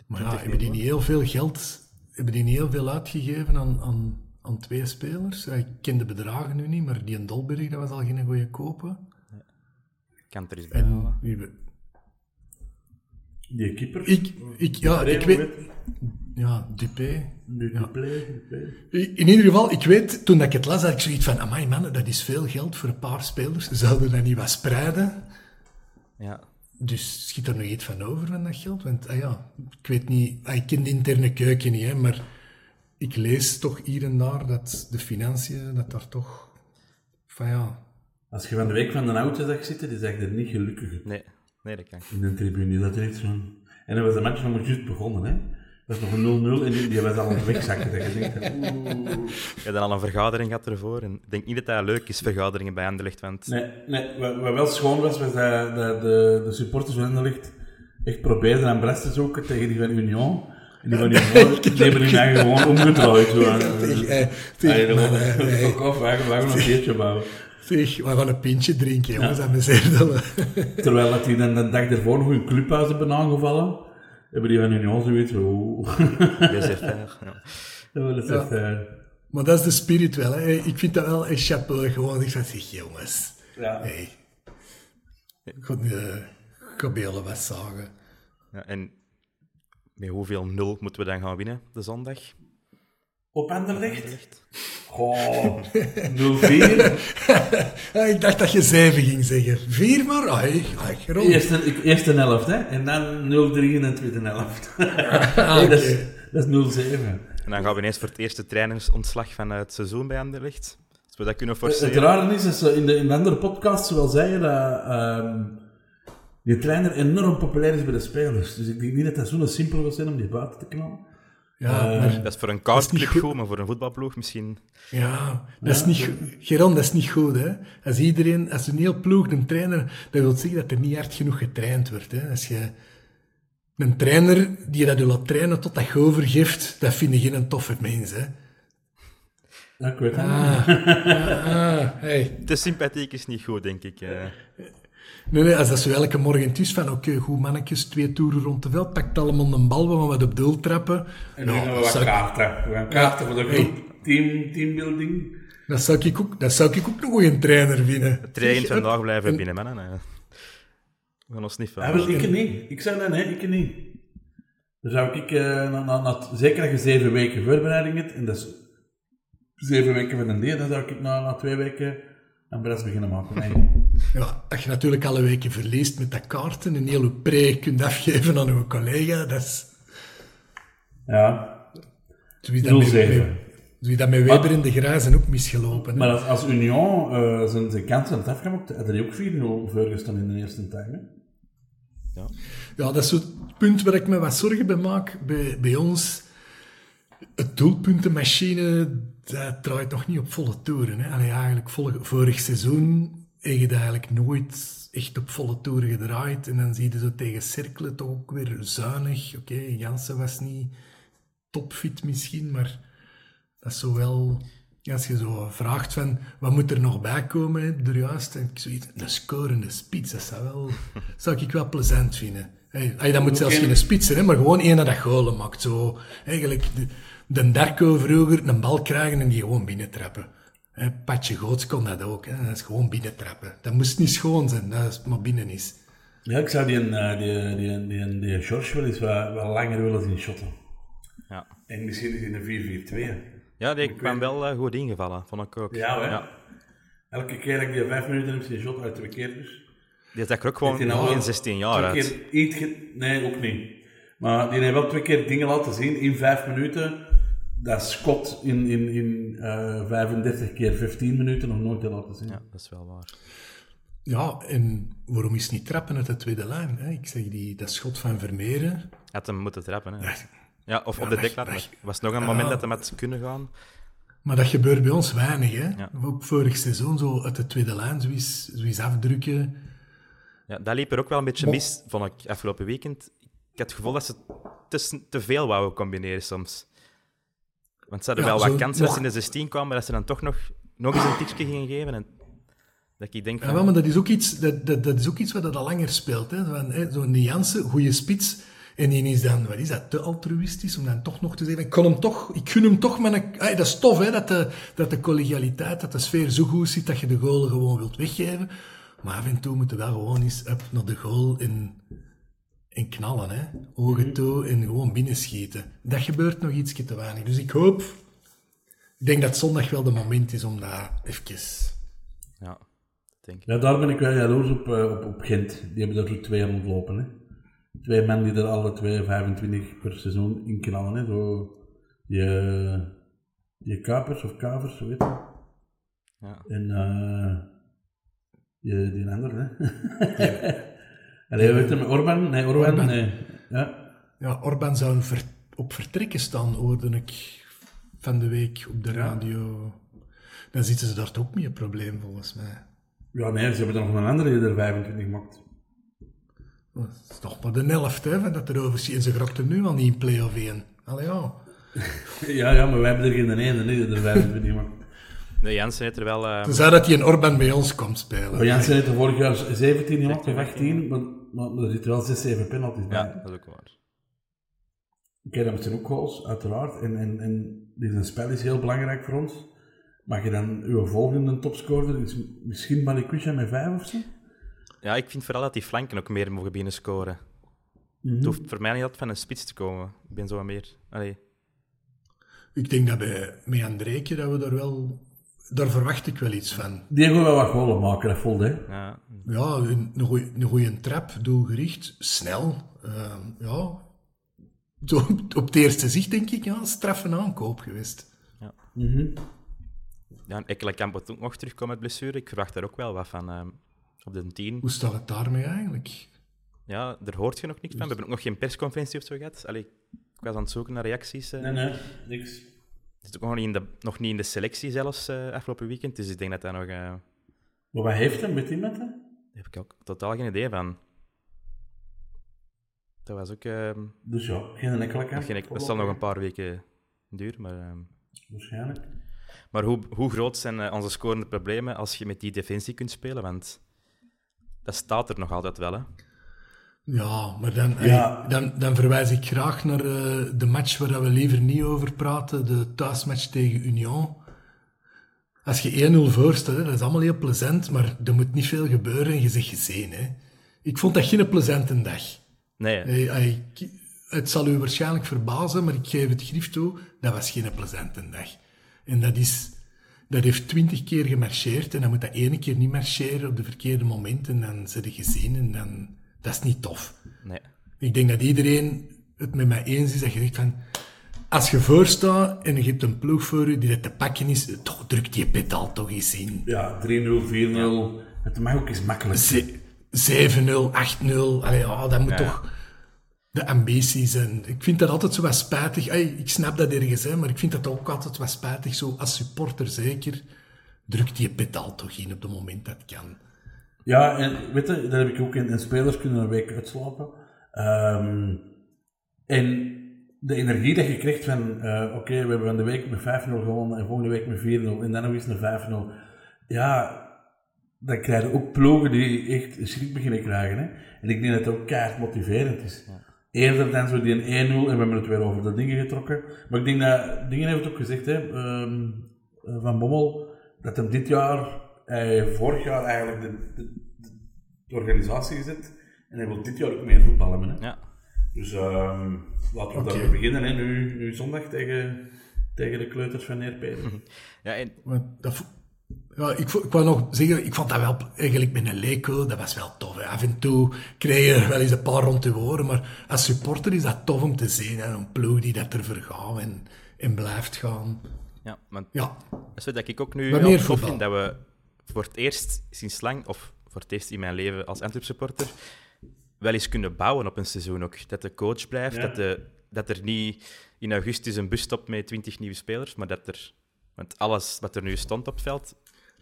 Maar ja, hebben die niet heel veel geld, hebben die niet heel veel uitgegeven aan, aan, aan twee spelers? Ik ken de bedragen nu niet, maar die in Dolberg, dat was al geen goede kopen. Ja. Kan het er eens bij en, Die keeper? Ik, ik, ja, ik weet... Ja, Dupé. Dupé, In ieder geval, ik weet, toen ik het las, had ik zoiets van, amai man, dat is veel geld voor een paar spelers. Zouden dat niet wat spreiden? Ja. Dus schiet er nog iets van over van dat geld? Want, ah ja, ik weet niet, ah, ik ken de interne keuken niet, hè, maar ik lees toch hier en daar dat de financiën, dat daar toch, van ja... Als je van de week van de auto zag zitten, is echt niet gelukkig. Nee, nee, dat kan In de tribune, dat is echt zo. En dat was de match nog juist begonnen, hè. Dat is nog een 0-0 en die, die was al aan het wegzakken. Dat je denkt, Je hebt dan al een vergadering gehad ervoor. En ik denk niet dat dat leuk is, vergaderingen bij Anderlecht. Want... Nee, nee, wat, wel schoon was, was dat, dat de, de supporters van Anderlecht echt probeerden aan Brest te zoeken tegen die van Union. En die van Union, die hebben hun eigen gewoon omgedraaid. Tegen, tegen, Of, we gaan een keertje bouwen. Zeg, we gaan een pintje drinken, jongens, ja. amuseerde Terwijl dat die dan de dag ervoor nog een clubhuis hebben aangevallen hebben die van Union zoiets van... Laissez-faire, ja. Ja, laissez-faire. Maar dat is de spirit wel, hè. Ik vind dat wel een chapeau, gewoon. Ik zeg, jongens. Ja. Hey. Ik uh, ik wat zagen. Ja, en met hoeveel nul moeten we dan gaan winnen, de zondag? Op Anderlecht? Goh, 0-4. ik dacht dat je 7 ging zeggen. 4 maar? Ai, ai, eerste, eerste helft, hè? En dan 0-3 in de tweede helft. ah, dat, is, dat is 0-7. En dan gaan we ineens voor het eerste trainersontslag van het seizoen bij Anderlecht. Als we dat kunnen forceren. Het rare is, is in, de, in de andere podcasts wel zeggen dat um, die trainer enorm populair is bij de spelers. Dus ik denk niet dat dat zo'n simpel was zijn om die buiten te knallen. Ja, uh, dat is voor een koudclub goed, maar voor een voetbalploeg misschien... Ja, dat is niet Geron, dat is niet goed, hè. Als iedereen, als een heel ploeg, een trainer, dat wil zeggen dat er niet hard genoeg getraind wordt, hè. Als je een trainer die dat wil laat trainen tot dat je overgeeft, dat vind je geen toffe mens, hè. Ja, ik weet het ah, ah, ah, hey. Te sympathiek is niet goed, denk ik. Uh. Nee, nee, als dat zo elke morgen is van, oké, okay, goed mannetjes, twee toeren rond de veld, pakt allemaal een bal, we gaan wat op doel trappen. En dan gaan we wat kaarten. We gaan kaarten voor de groep, team, teambuilding. Dat zou, ik ook, dat zou ik ook nog een trainer vinden. Het traint vandaag blijven binnen, mannen. We gaan ons niet van. Ja, wel, ik niet. Ik zou dat, nee, ik niet. Dan zou ik, uh, na, na, na, zeker als je zeven weken voorbereiding hebt, en dat is zeven weken van een deel, dan zou ik na, na twee weken en Brest beginnen maken. Nee. Ja, als je natuurlijk alle weken verliest met dat kaarten en heel je pre kunt afgeven aan uw collega, dat is... Ja. Wie dat, met, dat met Weber in de grazen ook misgelopen. Maar als, als Union uh, zijn, zijn kansen had afgemaakt, had hij ook 4-0 voorgestaan in de eerste tijd. Ja. ja, dat is het punt waar ik me wat zorgen bij maak. Bij, bij ons, het doelpuntenmachine, dat draait nog niet op volle toeren. Hè. Allee, eigenlijk vorig seizoen je eigenlijk nooit echt op volle toeren gedraaid. En dan zie je zo tegen cirkelen toch ook weer zuinig. Oké, okay, Jansen was niet topfit misschien, maar dat is zo wel... Als je zo vraagt van, wat moet er nog bij komen, er juist, en ik zoiets, een scorende spits, dat zou, wel, zou ik wel plezant vinden. Hey, dat moet zelfs geen spits zijn, maar gewoon één dat golen maakt. Zo, eigenlijk de, de Darko vroeger een bal krijgen en die gewoon binnentrappen. Patje Goots kon dat ook. Hè. Dat is gewoon binnentrappen. Dat moest niet schoon zijn, dat is maar binnen is. Ja, ik zou die, uh, die, die, die, die George wel eens wat, wat langer willen zien shotten. Ja. En misschien is in de 4-4-2. Ja, die kwam wel uh, goed ingevallen, vond ik ook. Ja, ja. Elke keer dat ik die vijf minuten heb zien shot uit twee keer dus. Die is ook gewoon in 16 jaar uit. Keer, nee, ook niet. Maar die heeft wel twee keer dingen laten zien in vijf minuten dat schot in, in, in eh 35 keer 15 minuten nog nooit te laten zien. Ja, dat is wel waar. Ja, en waarom is niet trappen uit de tweede lijn? Hè? Ik zeg, die, dat schot van Vermeeren... Had hem moeten trappen, hè. Ja, Ja, of Ja, op de dek laten. Er was nog een Ja. moment dat hij had kunnen gaan. Maar dat gebeurt bij ons weinig, hè? Ja. Ook vorig seizoen zo uit de tweede lijn zoiets, zoiets afdrukken. Ja, dat liep er ook wel een beetje mis, vond ik, afgelopen weekend. Ik had het gevoel dat ze te, te veel wouden combineren soms. Want ze hadden Ja, wel wat zo kansen als ze in de 16 kwamen, dat ze dan toch nog, nog eens een tikje gingen geven. En dat ik denk Ja, wel, maar dat is ook iets, dat, dat, dat is ook iets wat dat al langer speelt. Zo'n Nianse, goede spits. En die is dan, wat is dat, te altruïstisch om dan toch nog te zeggen, ik, kon hem toch, ik gun hem toch. Ay, dat is tof, hè, dat de, dat de collegialiteit, dat de sfeer zo goed zit dat je de goal gewoon wilt weggeven. Maar af en toe moeten we wel gewoon eens up naar de goal en, en knallen. Hè? Ogen toe en gewoon binnenschieten. Dat gebeurt nog iets te weinig. Dus ik hoop... Ik denk dat zondag wel de moment is om dat even... Ja, denk ik. Ja, daar ben ik wel jaloers op, eh, op, op Gent. Die hebben er zo twee aan ontlopen. Hè. Twee men die er alle twee 25 per seizoen in knallen. Hè. Zo, je, je kapers of kavers, zo weet je. Ja. En eh je, die ander, hè. Allee, weet je, met Orban? Nee, Orban, Orban. nee. Ja. Ja, Orban zou een ver- op vertrekken staan, hoorde ik van de week op de radio. Dan zitten ze daar toch ook mee een probleem, volgens mij. ja, nee, ze hebben er nog een andere die er 25 maakt. Dat is toch maar de helft, hè, van dat erover zie. En ze grokten nu al niet in play-off 1. Allee, ja. Ja, ja, maar wij hebben er geen ene, nee, die er 25 maakt. De Jansen heeft er wel... eh, Toen zei dat hij een Orban bij ons komt spelen. Maar Jansen heeft er vorig jaar 17 gemaakt of 18, maar, maar, er zitten wel 6, 7 penalties bij. ja, dat is ook waar. Oké, dan zijn ook goals, uiteraard. En, en, en dit spel is heel belangrijk voor ons. Mag je dan uw volgende topscorer, is misschien Balikwisha met 5 of zo? Ja, ik vind vooral dat die flanken ook meer mogen binnen scoren. Mhm. Het hoeft voor mij niet altijd van een spits te komen. Ik ben zo wat meer... Allee, Ik denk dat bij, met Andreetje, dat we daar wel... Daar verwacht ik wel iets van. Die gaan wel wat golen maken, dat voelde. hè. ja, Ja, een, een, goeie, een goede trap, doelgericht, snel. Ehm, ja, zo, op het eerste zicht denk ik, ja, straffe aankoop geweest. Mhm. ja en Ekkelenkamp moet ook nog terugkomen met blessure. Ik verwacht daar ook wel wat van. eh, op de 10. Hoe staat het daarmee eigenlijk? Ja, daar hoort je nog niks van. We hebben ook nog geen persconferentie of zo gehad. Allee, ik was aan het zoeken naar reacties. eh. Nee, nee, niks. Het is ook nog niet in de, nog niet in de selectie zelfs eh, afgelopen weekend. Dus ik denk dat dat nog... eh, Maar wat heeft hem met die met hem? daar heb ik ook totaal geen idee van. Dat was ook... eh, Dus ja, geen enkele kant. nog geen, dat zal nog een paar weken duren, maar... eh, Waarschijnlijk. Maar hoe, hoe groot zijn eh, onze scorende problemen als je met die defensie kunt spelen? Want dat staat er nog altijd wel, hè? Ja, maar dan, Ja. dan, dan verwijs ik graag naar eh, de match waar dat we liever niet over praten, de thuismatch tegen Union. Als je 1-0 voor staat, hè, dat is allemaal heel plezant, maar er moet niet veel gebeuren en je zegt gezien. Hè. Ik vond dat geen plezante dag. Nee, Ey, ey, ik- het zal u waarschijnlijk verbazen, maar ik geef het grief toe, dat was geen plezante dag. En dat is... Dat heeft twintig keer gemarcheerd en dan moet dat ene keer niet marcheren op de verkeerde moment en dan zit je gezien en dan... Dat is niet tof. nee. Ik denk dat iedereen het met mij eens is dat je zegt van... Als je voorstaat en je hebt een ploeg voor je die dat te pakken is, toch druk die pedaal toch eens in. Ja, 3-0, 4-0. Het mag ook eens makkelijk. Ze- 7-0, 8-0, allee, ja, dat moet Ja. toch de ambitie zijn. Ik vind dat altijd zo wat spijtig. Ik snap dat ergens, hè, maar ik vind dat ook altijd wat spijtig. Zo als supporter zeker, druk die pedaal toch in op het moment dat het kan. Ja, en weet je, daar heb ik ook in, in spelers kunnen een week uitslapen. Ehm, en de energie dat je krijgt van, eh, oké, we hebben van de week met 5-0 gewonnen en volgende week met 4-0 en dan nog eens een 5-0. Ja, dan krijg je ook ploegen die echt schrik beginnen krijgen. Hè? En ik denk dat het ook keihard motiverend is. Eerder dan zo die een 1-0 en we hebben het weer over de dingen getrokken. Maar ik denk dat, dingen heeft het ook gezegd, hè, eh, Van Bommel, dat hem dit jaar, hij vorig jaar eigenlijk de, de, de, de organisatie gezet. En hij wil dit jaar ook meer voetbal hebben. Hè? Ja. Dus ehm, laten we daarmee beginnen. Hè? Nu, nu zondag tegen, tegen de kleuters van Neerpeden. Ja, en, dat, ja, ik, ik wou nog zeggen, ik vond dat wel eigenlijk met een Leco, dat was wel tof. Hè. Af en toe kreeg je wel eens een paar rond de oren, maar als supporter is dat tof om te zien. Hè. Een ploeg die dat er vergaat en, en blijft gaan. Ja, maar Ja, dat is wat ik ook nu tof vind, dat we voor het eerst sinds lang, of voor het eerst in mijn leven als Antwerp supporter, wel eens kunnen bouwen op een seizoen ook. Dat de coach blijft, Ja. dat, de, dat er niet in augustus een bus stopt met 20 nieuwe spelers, maar dat er... Want alles wat er nu stond op het veld...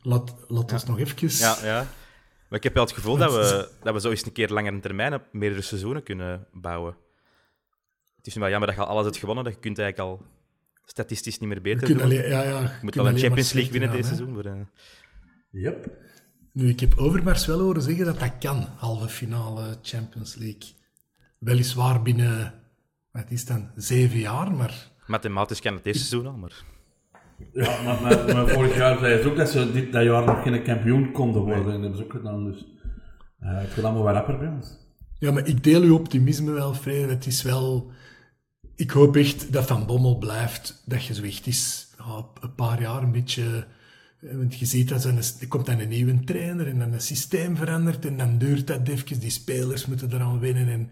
laat, laat ons nog even... Ja, ja. Maar ik heb wel het gevoel dat we, dat we zo eens een keer langer in termijn op meerdere seizoenen kunnen bouwen. Het is nu wel jammer dat je al alles hebt gewonnen, dat je kunt eigenlijk al statistisch niet meer beter kunnen doen. alleen, ja, ja, Je moet al een Champions League winnen deze seizoen. Voor, eh, Yep. Nu, ik heb Overmars wel horen zeggen dat dat kan, halve finale Champions League. Weliswaar binnen, wat is dan, zeven jaar, maar... Mathematisch kan het deze seizoen al, maar... Ja, maar, maar, maar vorig jaar zei het ook dat ze dit, dat jaar nog geen kampioen konden worden. En dat hebben ze ook gedaan. Dus eh het gaat allemaal wat rapper bij ons. Ja, maar ik deel uw optimisme wel, Frederik. Het is wel... Ik hoop echt dat Van Bommel blijft, dat je zo echt is, ja, een paar jaar een beetje... eh, Want je ziet dat er, komt dan een nieuwe trainer en dan het systeem verandert en dan duurt dat even. Die spelers moeten eraan winnen en...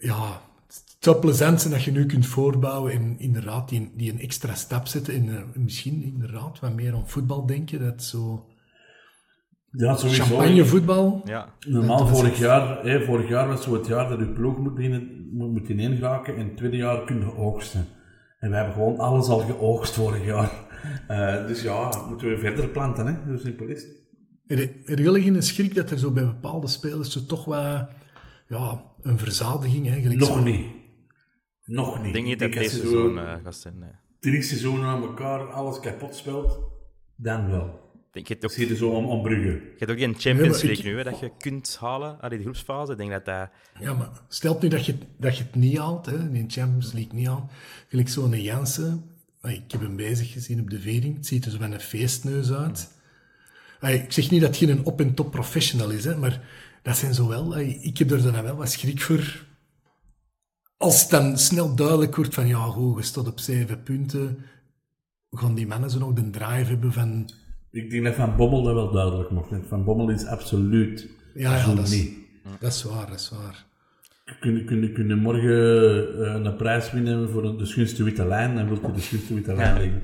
Ja, het zou plezant zijn dat je nu kunt voorbouwen en inderdaad die, die een extra stap zetten en eh, misschien inderdaad wat meer aan voetbal denken. Dat zo... Ja, sowieso. Champagnevoetbal. Ja, Normaal vorig jaar, hè, vorig jaar was zo het jaar dat je ploeg moet, beginnen, moet, moet ineengeraken en het tweede jaar kun je oogsten. En we hebben gewoon alles al geoogst vorig jaar. Eh, dus ja, moeten we verder planten, hè? Zo simpel is het. Er, er geen schrik dat er zo bij bepaalde spelers zo toch wat ja, een verzadiging eigenlijk Nog zo- niet. Nog niet. ik denk niet dat deze je zo seizoen eh, gaat zijn. Nee. drie seizoenen aan elkaar alles kapot speelt, dan wel. Ik denk, je Ik zie er zo om, om bruggen. je hebt ook geen Champions ik- League nu, hè, dat je kunt halen uit die groepsfase. Ik denk dat dat... Ja, maar stelt nu dat je, dat je het niet haalt, hè, in de Champions League niet haalt. Gelijk zo'n Jansen, ik heb hem bezig gezien op de vering, het ziet er zo van een feestneus uit. Ik zeg niet dat hij een op-en-top professional is, hè, maar dat zijn zo wel, ik heb er dan wel wat schrik voor. Als het dan snel duidelijk wordt van, ja goed, staat op zeven punten, gaan die mannen zo nog de drive hebben van... Ik denk dat Van Bommel dat wel duidelijk zijn. Van Bommel is absoluut Ja, ja dat, is, niet. dat is waar, dat is waar. Kunnen kun, kun morgen eh, een prijs winnen voor de schoonste witte lijn, dan wil je de schoonste witte lijn Ja. liggen.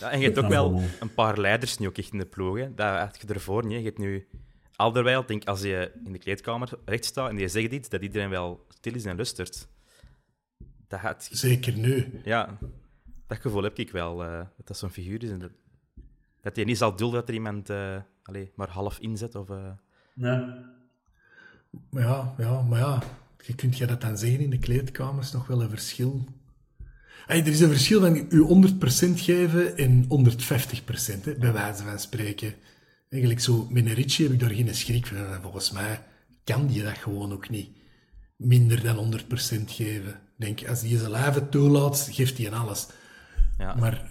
Ja, en je hebt ook wel een paar leiders nu ook echt in de ploeg. Hè. Dat had je ervoor niet. Je hebt nu Alderweireld, denk als je in de kleedkamer recht staat en die zegt iets, dat iedereen wel stil is en lustert. Dat had... Zeker nu. Ja, dat gevoel heb ik wel. eh, dat dat zo'n figuur is. En dat, dat hij niet zal dulden dat er iemand eh, allee, maar half inzet. Of, eh, Ja. Maar ja, ja, maar ja, je kunt je dat dan zeggen in de kleedkamers nog wel een verschil. Hey, er is een verschil van u 100% geven en 150%, hè, bij wijze van spreken. Eigenlijk zo, met een Ritchie heb ik daar geen schrik van. En Volgens mij kan die dat gewoon ook niet minder dan 100% geven. Denk, als die zijn lijf toelaat, geeft hij aan alles. ja. Maar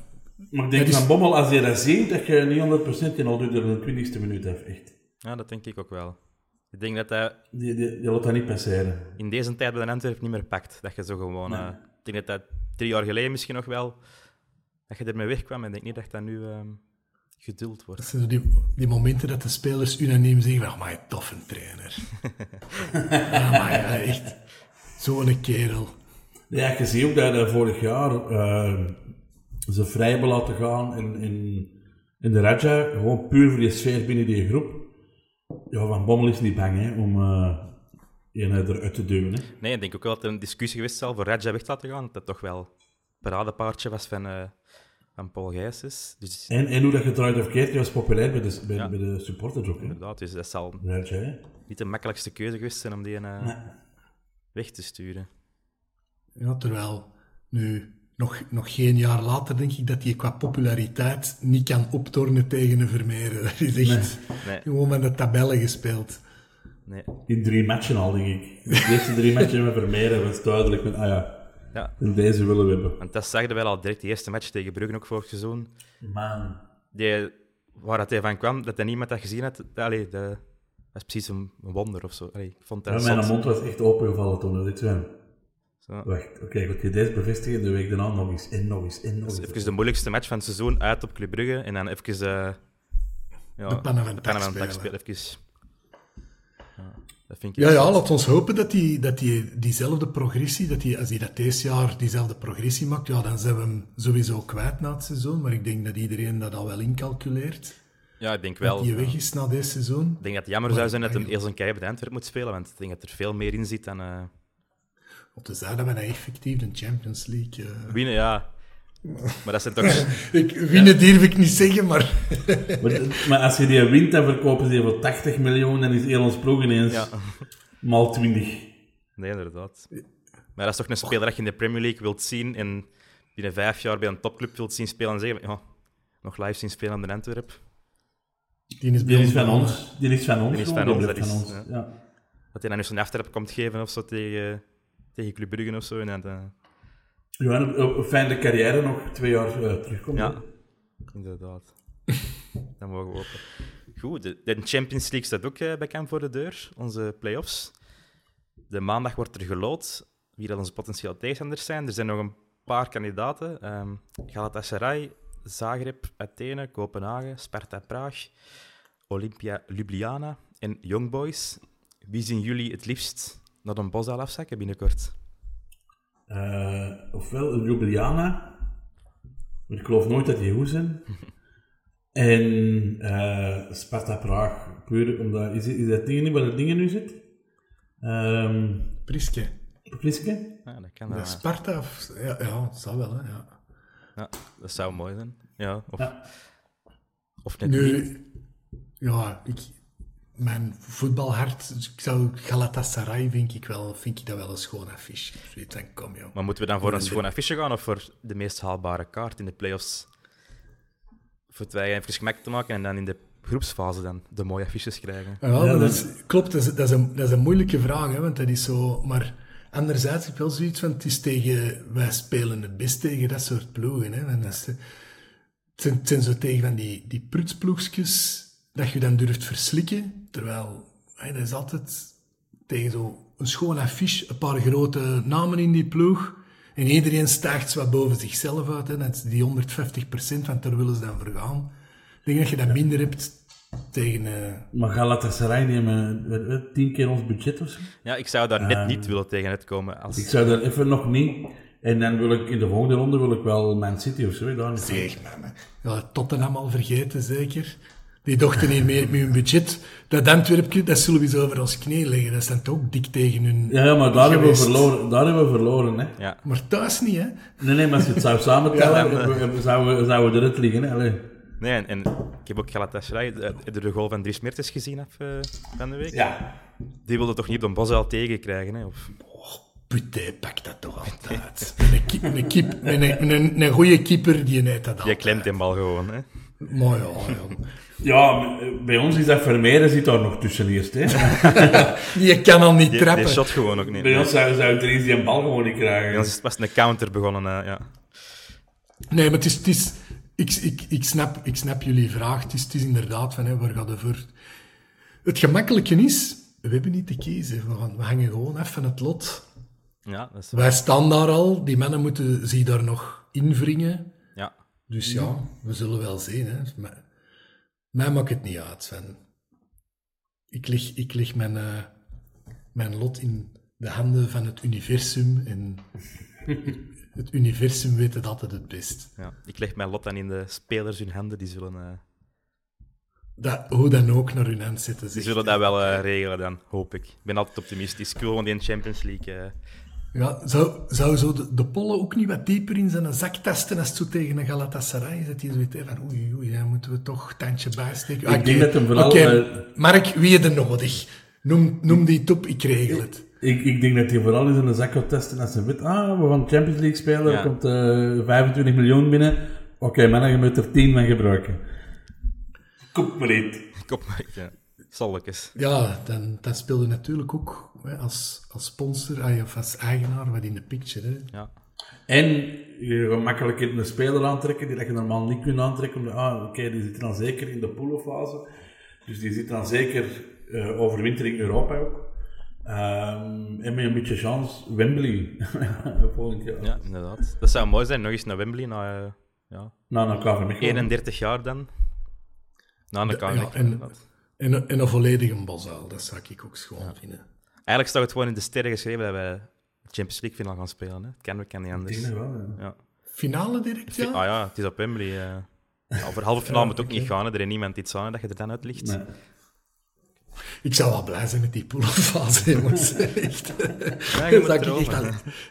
Maar ik denk is- Bommel, als je dat ziet, dat je niet 100% en al er een 20ste minuut af, echt. ja, dat denk ik ook wel. Ik denk dat hij Die, die, die laat dat niet passeren. in deze tijd bij de Antwerp niet meer pakt. Dat je zo gewoon... eh, ik denk dat dat drie jaar geleden misschien nog wel... Dat je ermee wegkwam en ik denk niet dat dat nu ehm, geduld wordt. dat zijn zo die, die momenten dat de spelers unaniem zeggen van, maar toffe trainer. ja, maar ja, echt. Zo'n kerel. Ja, je ziet ook dat hij vorig jaar eh, ze vrij hebben laten gaan in, in, in de Raja, gewoon puur voor die sfeer binnen die groep. Ja, Van Bommel is niet bang hè, om eh een eruit te duwen. Hè. Nee, ik denk ook wel dat er een discussie geweest zal voor Raja weg te laten gaan. Dat dat toch wel een paradepaardje was van, eh, van Paul Gijsens. Dus En, en hoe dat je draait of keert, die was populair bij de, bij, Ja. bij de supporters ook. Hè. inderdaad, dus dat zal Raja, niet de makkelijkste keuze geweest zijn om die eh, weg te sturen. Ja, terwijl nu, nog, nog geen jaar later, denk ik dat hij qua populariteit niet kan optornen tegen een Vermeeren. Dat is echt Nee, gewoon met de tabellen gespeeld. nee. In drie matchen al, denk ik. De eerste drie matchen met Vermeeren was duidelijk met, ah ja, Ja, en deze willen we hebben. want dat zag wel al direct, de eerste match tegen Brugge ook vorig seizoen. Man. Die, waar dat hij van kwam, dat hij niemand dat gezien had, dat, allee, dat was precies een wonder of zo. Allee, ik vond dat Ja, mijn mond was echt opengevallen toen. Dat ik Zo. Wacht, oké, goed, je deze bevestigen, de week daarna nog eens, en nog eens, en nog Dus eens. even de moeilijkste match van het seizoen uit op Club Brugge en dan even... eh ja, De pannen van dak spelen. spelen. Even, ja. Dat vind ik Ja, ja, laat ons hopen dat hij dat die, diezelfde progressie, dat hij, als hij dat deze jaar diezelfde progressie maakt, ja, dan zijn we hem sowieso kwijt na het seizoen. Maar ik denk dat iedereen dat al wel incalculeert. Ja, ik denk Dat wel. hij Ik weg is na deze seizoen. denk dat het jammer zou zijn dat hij eerst een carrière bij Antwerpen moet spelen, want ik denk dat er veel meer in zit dan Op de zijde ben hij effectief de Champions League. eh. winnen, ja. Maar dat zijn toch... Ik, winnen durf ik niet zeggen, maar Maar, maar als je die wint, dan verkopen ze die voor 80 miljoen en is heel ons ploeg ineens Ja. maal 20. Nee, inderdaad. Maar dat is toch een speler dat je in de Premier League wilt zien en binnen vijf jaar bij een topclub wilt zien spelen en zeggen, ja, nog live zien spelen aan de Antwerp. die is bij Die is van ons. Die is van ons. Die is van ons, dat is- ja. Hij dan eens een aftrap komt geven of zo tegen, tegen Club Brugge of zo. En dat, eh, Ja, en een, fijne carrière nog twee jaar eh, terugkomt. ja, inderdaad. Dan mogen we hopen. Goed, de, de Champions League staat ook eh, bekend voor de deur, onze play-offs. De maandag wordt er gelood wie dat onze potentiële tegenstanders zijn. Er zijn nog een paar kandidaten. Ehm Galatasaray, Zagreb, Athene, Kopenhagen, Sparta Praag, Olympia Ljubljana en Young Boys. Wie zien jullie het liefst naar een bos afzakken binnenkort? Eh, ofwel een Ljubljana, maar ik geloof nooit dat die goed zijn. en eh, Sparta Praag, puur omdat... Is, is dat ding niet waar het dingen nu zit? Ehm Priske. Priske? Ja, dat kan De wel. Sparta, of- ja, ja, dat zou wel, hè. Ja. Ja, dat zou mooi zijn. Ja, of, Ja. of net niet. Nu, ja, ik, mijn voetbalhart, dus ik zou Galatasaray vind ik wel, vind ik dat wel een schoon affiche. Zoiets dan kom joh. Maar moeten we dan voor een schoon affiche gaan of voor de meest haalbare kaart in de playoffs? Voor het wij even gemak te maken en dan in de groepsfase dan de mooie affiches krijgen. Ja, maar dat dat- is, klopt, dat is, dat, is een, dat is een moeilijke vraag, hè, want dat is zo... Maar anderzijds heb ik wel zoiets van, het is tegen... Wij spelen het best tegen dat soort ploegen, hè. Want dat is, het, zijn, het zijn zo tegen van die, die prutsploegjes dat je dan durft verslikken, terwijl hè, dat is altijd tegen zo een schoon affiche, een paar grote namen in die ploeg, en iedereen stijgt wat boven zichzelf uit, hè. Dat is die 150% want daar willen ze dan voor gaan. Ik denk dat je dat minder hebt tegen... eh, Maar Galatasaray nemen weet- weet, tien keer ons budget of zo. Ja, ik zou daar net niet willen tegen uitkomen. Als... Ik zou daar even nog niet... En dan wil ik in de volgende ronde wil ik wel Man City of zo. Daar. Zeg, man. Ja, Tottenham al vergeten, zeker. Die dochten hier meer met hun budget. Dat Antwerpje, dat zullen we eens over ons knie leggen. Dat dan toch dik tegen hun... Ja, ja, maar daar hebben, we verloren, daar hebben we verloren. Hè. Ja. Maar thuis niet, hè. Nee, nee, maar als je het zou samentellen, Ja, zouden we zouden we eruit liggen. Hè. Allee. Nee, en, en ik heb ook Galatasaray, de, de, de goal van Dries Mertens gezien af, eh, van de week. Ja. Die wilde toch niet op een bos al tegenkrijgen, hè? Of... Puté, pak dat toch altijd. Een, een, kip, een, een, een goede keeper, die neemt dat Je altijd. klemt die bal gewoon, hè? Maar ja, ja. Bij ons is dat Vermeeren zit daar nog tussen eerst. Hè. Die kan al niet Die, trappen. die shot gewoon ook niet. Bij Nee. ons zou, zou Dries die een bal gewoon niet krijgen. Bij ons is het pas een counter begonnen, eh, ja. Nee, maar het is... Het is ik, ik, ik, snap, ik snap jullie vraag. Het is, het is inderdaad van, hè, waar gaat het voor... Het gemakkelijke is, we hebben niet te kiezen. We, gaan, we hangen gewoon van het lot. Ja, dat is Wij staan daar al. Die mannen moeten zich daar nog invringen. Ja. Dus ja, we zullen wel zien. Hè. Maar, mij maakt het niet uit, Sven. Ik leg, ik leg mijn, eh, mijn lot in de handen van het universum. En het universum weet het altijd het best. ja. Ik leg mijn lot dan in de spelers hun handen, die zullen, eh, Dat, hoe dan ook naar hun hand zetten. die zullen dat wel eh, regelen dan, hoop ik. Ik ben altijd optimistisch. Ik wil gewoon die Champions League... eh, Ja, zou, zou zo de, de Polle ook niet wat dieper in zijn zak tasten als het zo tegen een Galatasaray is? Dat hij zoiets heeft van oei, oei, daar moeten we toch een tandje bijsteken. Ik denk dat hem vooral, Oké, eh, Mark, wie is er nodig? Noem, noem die top, ik regel het. Ik, ik denk dat hij vooral in zijn zak gaat testen als hij weet, ah, we gaan Champions League spelen, Ja. er komt eh 25 miljoen binnen. Oké, mannen, je moet er 10 van gebruiken. Kom maar niet. Kom maar, ja. Zalkes. Ja, dan, dan speelde natuurlijk ook als, als sponsor ah, of als eigenaar wat in de picture. Hè. Ja. En je gaat makkelijk een speler aantrekken die dat je normaal niet kunt aantrekken. Omdat, ah, oké, die zit dan zeker in de poolfase. Dus die zit dan zeker eh overwintering Europa ook. Ehm, en met een beetje chance, Wembley volgend jaar. ja, inderdaad. Dat zou mooi zijn, nog eens naar Wembley, na eh, ja, Nou, dan KV Mechelen. 31 jaar dan. Na een Ja, KV Mechelen, en-. En, een- en een volledige bosuil, dat zou ik ook schoon vinden. Eigenlijk staat het gewoon in de sterren geschreven dat wij Champions League final gaan spelen. Hè. Het kan, we kan niet Ik anders. wel, ja. Ja. Finale direct, ja? Ah ja, het is op Wembley. eh. Ja, voor halve finale moet het ook niet gaan. hè. Er is niemand iets aan dat je er dan uit ligt. Nee. Ik zou wel blij zijn met die poolfase, jongens. Echt. Ja, dat zou ik echt al,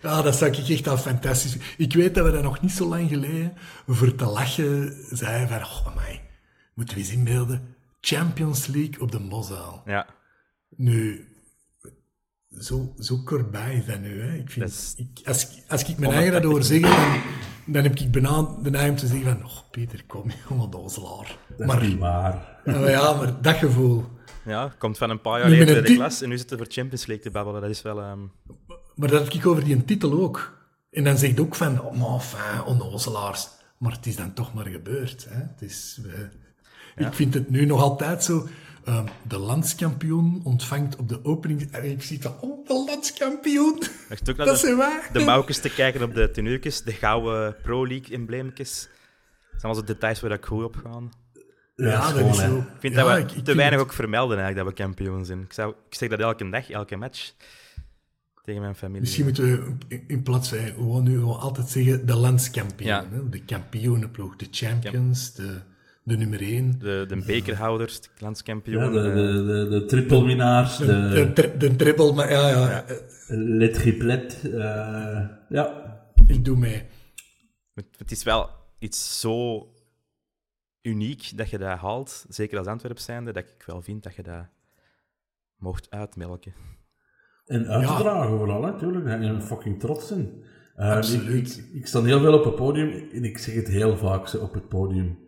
ja, dat zou ik echt al fantastisch Ik weet dat we dat nog niet zo lang geleden voor te lachen zeiden van, oh, moeten we eens inbeelden, Champions League op de Moszaal. Ja, Nu, zo, zo kortbij dat nu. Hè. Ik vind, ik, als, ik- als ik mijn eigen dat hoor zeggen, dan, dan heb ik bijna de neiging te zeggen van, oh, Peter, kom, jongen, dozelaar. Dat Maar, niet waar. ja, maar ja, maar dat gevoel. ja, komt van een paar jaar geleden in de klas en nu zitten we voor Champions League te babbelen. Dat is wel... ehm, Maar dat heb ik over die titel ook. En dan zegt ook van, oh, maar enfin, onnozelaars. Maar het is dan toch maar gebeurd. Hè? Het is, Ik vind het nu nog altijd zo. Ehm, de landskampioen ontvangt op de opening... En ik zie van, oh, de landskampioen. echt ook naar Dat de, zijn wij. de mouwkes te kijken op de tenuukjes, de gouden Pro League embleemjes. Dat zijn allemaal zo details waar ik goed op ga. Ja, dat gewoon, is zo. Ik vind Ja, dat we ik- ik te weinig het- ook vermelden eigenlijk, dat we kampioen zijn. Ik, zou, ik zeg dat elke dag, elke match. Tegen mijn familie. Misschien moeten we in- in plaats van gewoon nu gewoon altijd zeggen de landskampioen. Ja. Hè? De kampioenenploeg, de champions, de, de nummer één. De, de bekerhouders, de landskampioen. Ja, de, eh, de, de, de trippelwinnaars, De, de, de, tri- de triple, maar ja, ja, le triplet. eh, ja. ik doe mee. Het, het is wel iets zo uniek dat je dat haalt, zeker als Antwerp zijnde, dat ik wel vind dat je dat mocht uitmelken. En uitdragen vooral, hè, tuurlijk. En je fucking trots. Eh, Absoluut. Ik, ik, ik sta heel veel op het podium en ik zeg het heel vaak zo op het podium.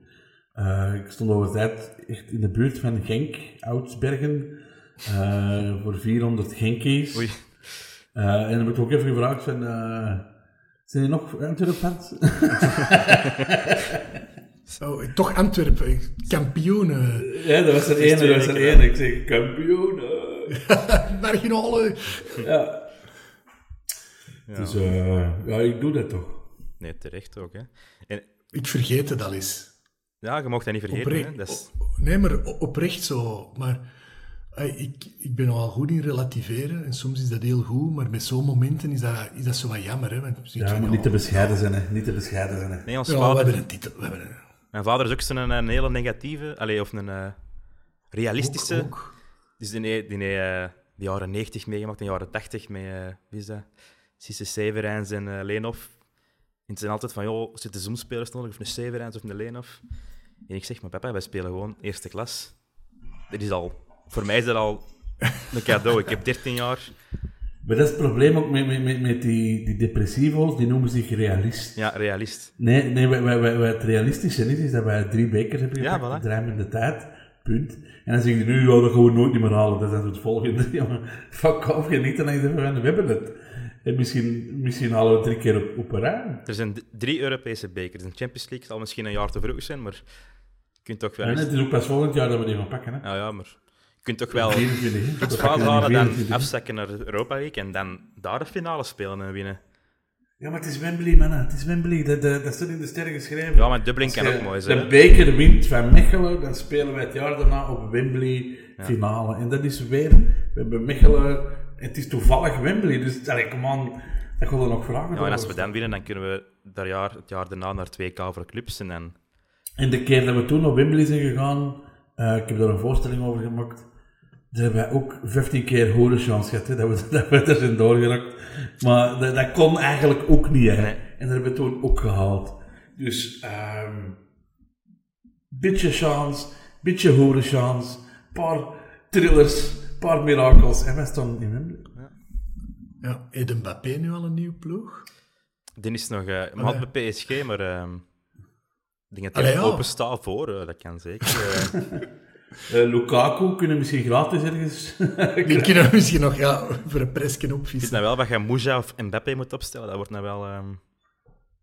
Eh, ik stond over tijd echt in de buurt van Genk, Oudsbergen, eh, voor 400 Genkies. Oei. Eh, en dan heb ik ook even gevraagd van, eh, zijn er nog Antwerp-fans? Oh, toch Antwerpen, kampioenen, ja, dat was er één, dat was er één. Ik zeg, kampioenen. marginale. Ja. Dus eh, ja, ik doe dat toch. Nee, terecht ook. Hè. En, Ik vergeet het al eens. Ja, je mocht dat niet vergeten. Oprecht, Hè. Is, nee, maar oprecht zo. Maar eh, ik, ik ben nogal goed in relativeren en soms is dat heel goed, maar met zo'n momenten is dat, is dat zo wat jammer. Hè? Want je Ja, van, maar niet te bescheiden zijn, hè. Niet te bescheiden zijn, hè. nee, ons Ja, we vader, hebben een titel. We hebben een, mijn vader is ook zo'n een, hele negatieve, allee, of een eh, realistische. ook, ook. Dus die, die, die, eh, die jaren 90 meegemaakt, de jaren 80 met, eh wie is dat? Sisse Severijns en eh Leenhoff. En ze zijn altijd van, joh, zitten zoomspelers nodig, of een Severijns of een Leenhoff? En ik zeg, maar papa, wij spelen gewoon eerste klas. Dat is al, voor mij is dat al een cadeau. Ik heb 13 jaar. Maar dat is het probleem ook met, met, met, die, die depressivo's, die noemen zich realist. Ja, realist. Nee, nee wij, wij, wij, het realistische is, is dat wij drie bekers hebben Ja, gepakt, voilà. drie in de tijd, punt. En dan zeg je nu, ja, dat gaan we nooit meer halen, dat is het volgende. Ja, maar fuck off, je niet, en dan van, we hebben het. En misschien, misschien halen we het drie keer op, op een rij. Er zijn drie Europese bekers. De Champions League zal misschien een jaar te vroeg zijn, maar kunt toch wel... Het is ook pas volgend jaar dat we die gaan pakken, hè. Ja, ja, maar je kunt toch wel 24, hè. het pakken halen, dan 24. afzakken naar Europa League en dan daar de finale spelen en winnen. Ja, maar het is Wembley, man. Het is Wembley. Dat, dat, dat staat in de sterren geschreven. Ja, maar Dublin kan ook mooi zijn. De beker wint van Mechelen, dan spelen wij het jaar daarna op Wembley finale. En dat is weer, we hebben Mechelen, het is toevallig Wembley, dus allee, come on, dat gaan we nog vragen. Ja, en als we dan winnen, dan kunnen we dat jaar, het jaar daarna naar 2K voor clubs en dan... En de keer dat we toen op Wembley zijn gegaan, eh, ik heb daar een voorstelling over gemaakt, daar hebben wij ook 15 keer hoge chance gehad, hè, dat, we, dat we er zijn doorgerakt. Maar dat, dat kon eigenlijk ook niet, hè. Nee. En dat hebben we toen ook gehaald. Dus, ehm beetje chance, beetje hoge chance, paar thrillers, paar mirakels, en wij staan in Wembley. Ja, heeft Mbappé nu al een nieuwe ploeg? Dan is nog... eh maar had bij PSG, maar... ehm denk dat hij ja. open staat voor, eh, dat kan zeker. Eh, Eh, Lukaku kunnen misschien gratis ergens Die kunnen we misschien nog ja, voor een presje ik vind opvissen. nou wel dat je Mouja of Mbappé moet opstellen. Dat wordt nou wel ehm,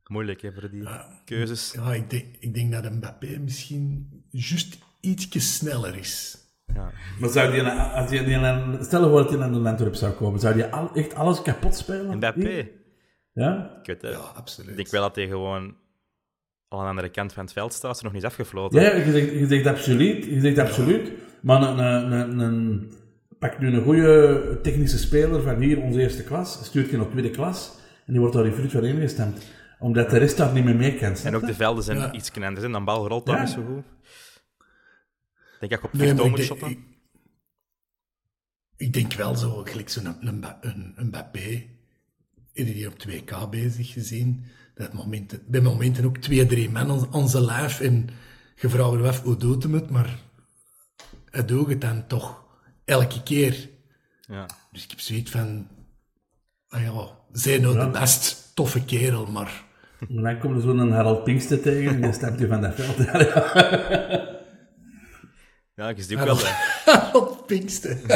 moeilijk hè, voor die keuzes. Ja, ik denk, ik denk dat Mbappé misschien juist ietsje sneller is. Ja. Maar zou die, als je die aan, stel je voor dat hij naar de Antwerp zou komen, zou die al, echt alles kapot spelen? Mbappé, Ja? ik weet het. Ja, Ik absoluut. denk wel dat hij gewoon al aan de andere kant van het veld staat. Ze nog niet is afgefloten. Ja, je zegt, je zegt absoluut, je zegt absoluut. Maar een, een, een, een- pak nu een goede technische speler van hier, onze eerste klas, stuurt je naar tweede klas en die wordt daar in fruit van ingestemd. Omdat de rest daar niet meer mee kan. En ook je? de velden zijn Ja. iets anders. En dan bal rolt daar Ja. niet zo goed. Ik denk dat je op Nee, Victor moet ik, shotten. denk, ik, ik denk wel zo, gelijk zo'n een, een, een, een Mbappé, iedereen die op 2K bezig gezien, dat momenten, bij momenten ook twee, drie man aan, aan zijn lijf en je vraagt je af hoe doet hem het, maar hij doet het dan toch elke keer. Ja. Dus ik heb zoiets van, ah ja, zij nou de best toffe kerel, maar En dan komt er zo'n Harald Pinkster tegen en die stemt je van dat veld. Ja, ja, je ziet ook wel... Ja, Op Pinkster.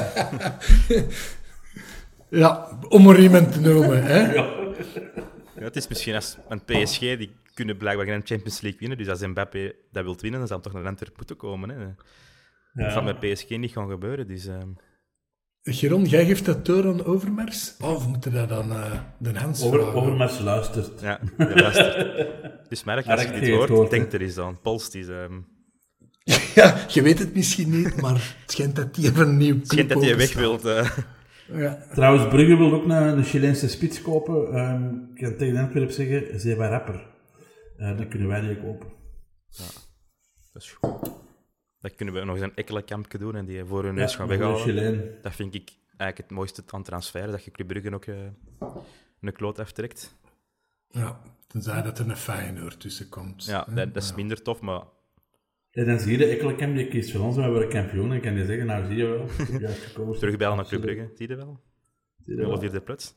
ja, om er iemand te noemen, hè. Ja, het is misschien als een PSG, die kunnen blijkbaar geen Champions League winnen. Dus als Mbappé dat wil winnen, dan zal het toch naar Antwerpen moeten komen. Hè. Dat zal met PSG niet gaan gebeuren. Dus, ehm, Geron, jij geeft dat door aan Overmars? Oh, we moeten dat dan eh de Hans Over, vragen. Overmars luistert. ja, luistert. Dus merk, als je dit hoort, gehoord, hè. denk er eens aan. Polst is... ehm Ja, je weet het misschien niet, maar het schijnt dat hij even een nieuw club schijnt dat hij weg wilt. eh. Ja. Trouwens, Brugge wil ook een, een Chileense spits kopen. Ehm, ik kan tegen Antwerpen zeggen, ze hebben rapper. Eh dan kunnen wij die kopen. Dat is goed. Dat kunnen we nog eens een ekkelenkampje doen en die voor hun neus gaan weghalen. Dat vind ik eigenlijk het mooiste aan transfer, dat je Club Brugge ook eh, een kloot aftrekt. ja, tenzij dat er een Feyenoord tussen komt. Ja, dat, dat is minder tof, maar En dan zie je de Ekkelenkamp, die kiest voor ons en we worden kampioen. En kan je zeggen, nou zie je wel, ik juist gekozen. terugbellen naar Club. Brugge, zie je wel? Zie je wel. 0 vierde plots.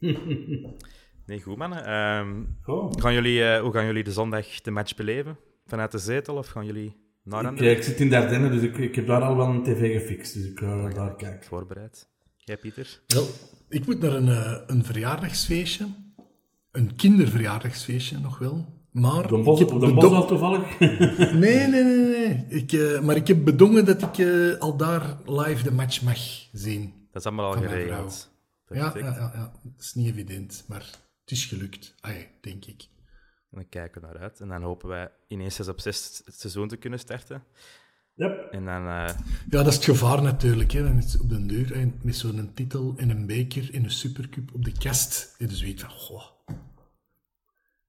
Nee, goed mannen. Ehm, gaan jullie, eh, hoe gaan jullie de zondag de match beleven? Vanuit de zetel of gaan jullie naar Ik, eh, ik zit in Dardenne, dus ik, ik heb daar al wel een tv gefixt. Dus ik ga daar kijken. Voorbereid. Jij, Pieter? Wel, ik moet naar een, eh, een verjaardagsfeestje. Een kinderverjaardagsfeestje nog wel. Maar De bos, ik heb de bos toevallig. Nee, nee, nee, nee. Ik, eh, maar ik heb bedongen dat ik eh, al daar live de match mag zien. Dat is allemaal al geregeld. Ja, ja, ja, ja, dat is niet evident, maar het is gelukt. Ai, denk ik. En dan kijken we naar uit. En dan hopen wij ineens 6 op 6 het seizoen te kunnen starten. Yep. En dan... eh, Ja, dat is het gevaar natuurlijk. Hè. Dan is het op de deur hè, met zo'n titel en een beker en een supercup op de kast. En dus weet van, goh,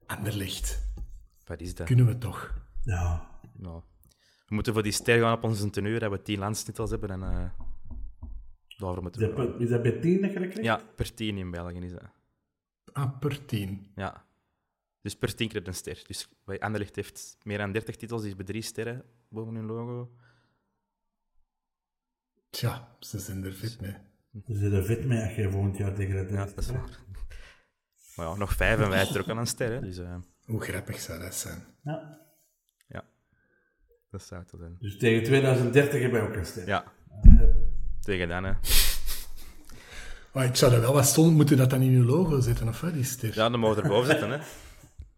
Anderlecht, wat is dat? kunnen we toch? Ja. We moeten voor die ster gaan op onze tenue, dat we 10 landstitels hebben. En uh, daarvoor moeten Is we... dat, is dat bij tien dat je dat krijgt? Ja, per 10 in België is dat. Ah, per tien. Ja. Dus per 10 krijgt een ster. Dus bij Anderlecht heeft meer dan 30 titels, die is bij drie sterren boven hun logo. Tja, ze zijn er fit mee. Er zit er vet mee als je volgend jaar tegen Ja, dat is waar. Maar ja, nog vijf en wij er ook aan een ster. Hè. Dus eh, Hoe grappig zou dat zijn? Ja. ja, dat zou het zijn. Dus tegen 2030 hebben wij ook een ster. Ja, tegen dan. Hè. Maar ik zou er wel wat stond, moeten dat dan in uw logo zetten, of wat, die ster? Ja, dan mogen we erboven zitten. Hè.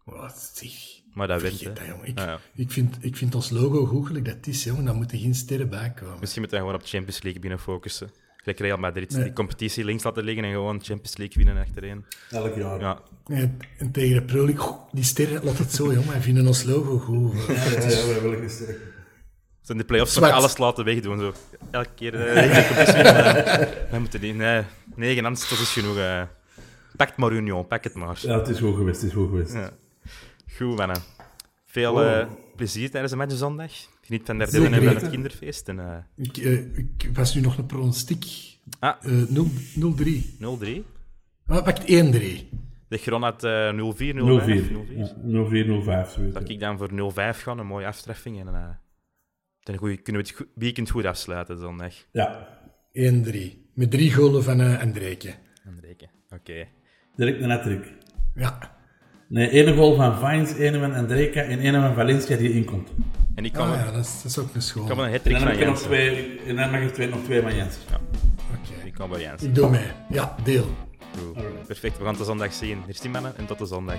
Wat zeg. Maar dat wint. Hè. dat. Ik, Ja, ja. ik, vind, ik vind ons logo goed dat is, jongen. Dan moeten geen sterren bij komen. Misschien moeten we gewoon op de Champions League binnen focussen. Gelijk Real Madrid, Nee. die competitie links laten liggen en gewoon Champions League winnen achterin. Elk jaar. Ja, En, en tegen de Pro League, die sterren, laat het zo, jongen. Wij vinden ons logo goed. Ja, ja, ja, we hebben een ster. Zo in de play-offs nog Zwart. alles laten wegdoen. Zo. Elke keer eh, de competitie wij moeten die... Nee, negen anders is genoeg. eh. Pak het maar, Union. Pak het maar. Ja, het is goed geweest, het is goed geweest. Ja. Goed, mannen. Veel Oh. eh, plezier tijdens de match zondag. Geniet van de Zeker derde en van weten. het kinderfeest. En, eh, Ik, eh, ik was nu nog een pronostiek. ah, Eh 0 0-3. 0-3. Ah, pakt 1-3. De Gron had eh 0-4, 0-5. 0-4. 0-4. Ja, 0-4, 0-5. zoiets. Dat ik dan voor 0-5 gaan, een mooie aftreffing. En eh, dan goeie- kunnen we het weekend goed afsluiten zondag. Ja, 1-3. Met drie golen van uh, Andreke. En rekenen. Oké. direct een hat-trick. Ja. Nee, één goal van Vines, één van Andreka en één van Valencia die inkomt. En ik kan, Ah ja, dat is, dat is ook een schoon. ik kan wel een En hat-trick dan van heb je nog Jensen. twee, en dan mag je twee, nog twee van Jens. Oké. Ik kan bij Jensen. Ik doe mee. Ja, deel. Goed. Perfect, we gaan het de zondag zien. Hier mannen en tot de zondag.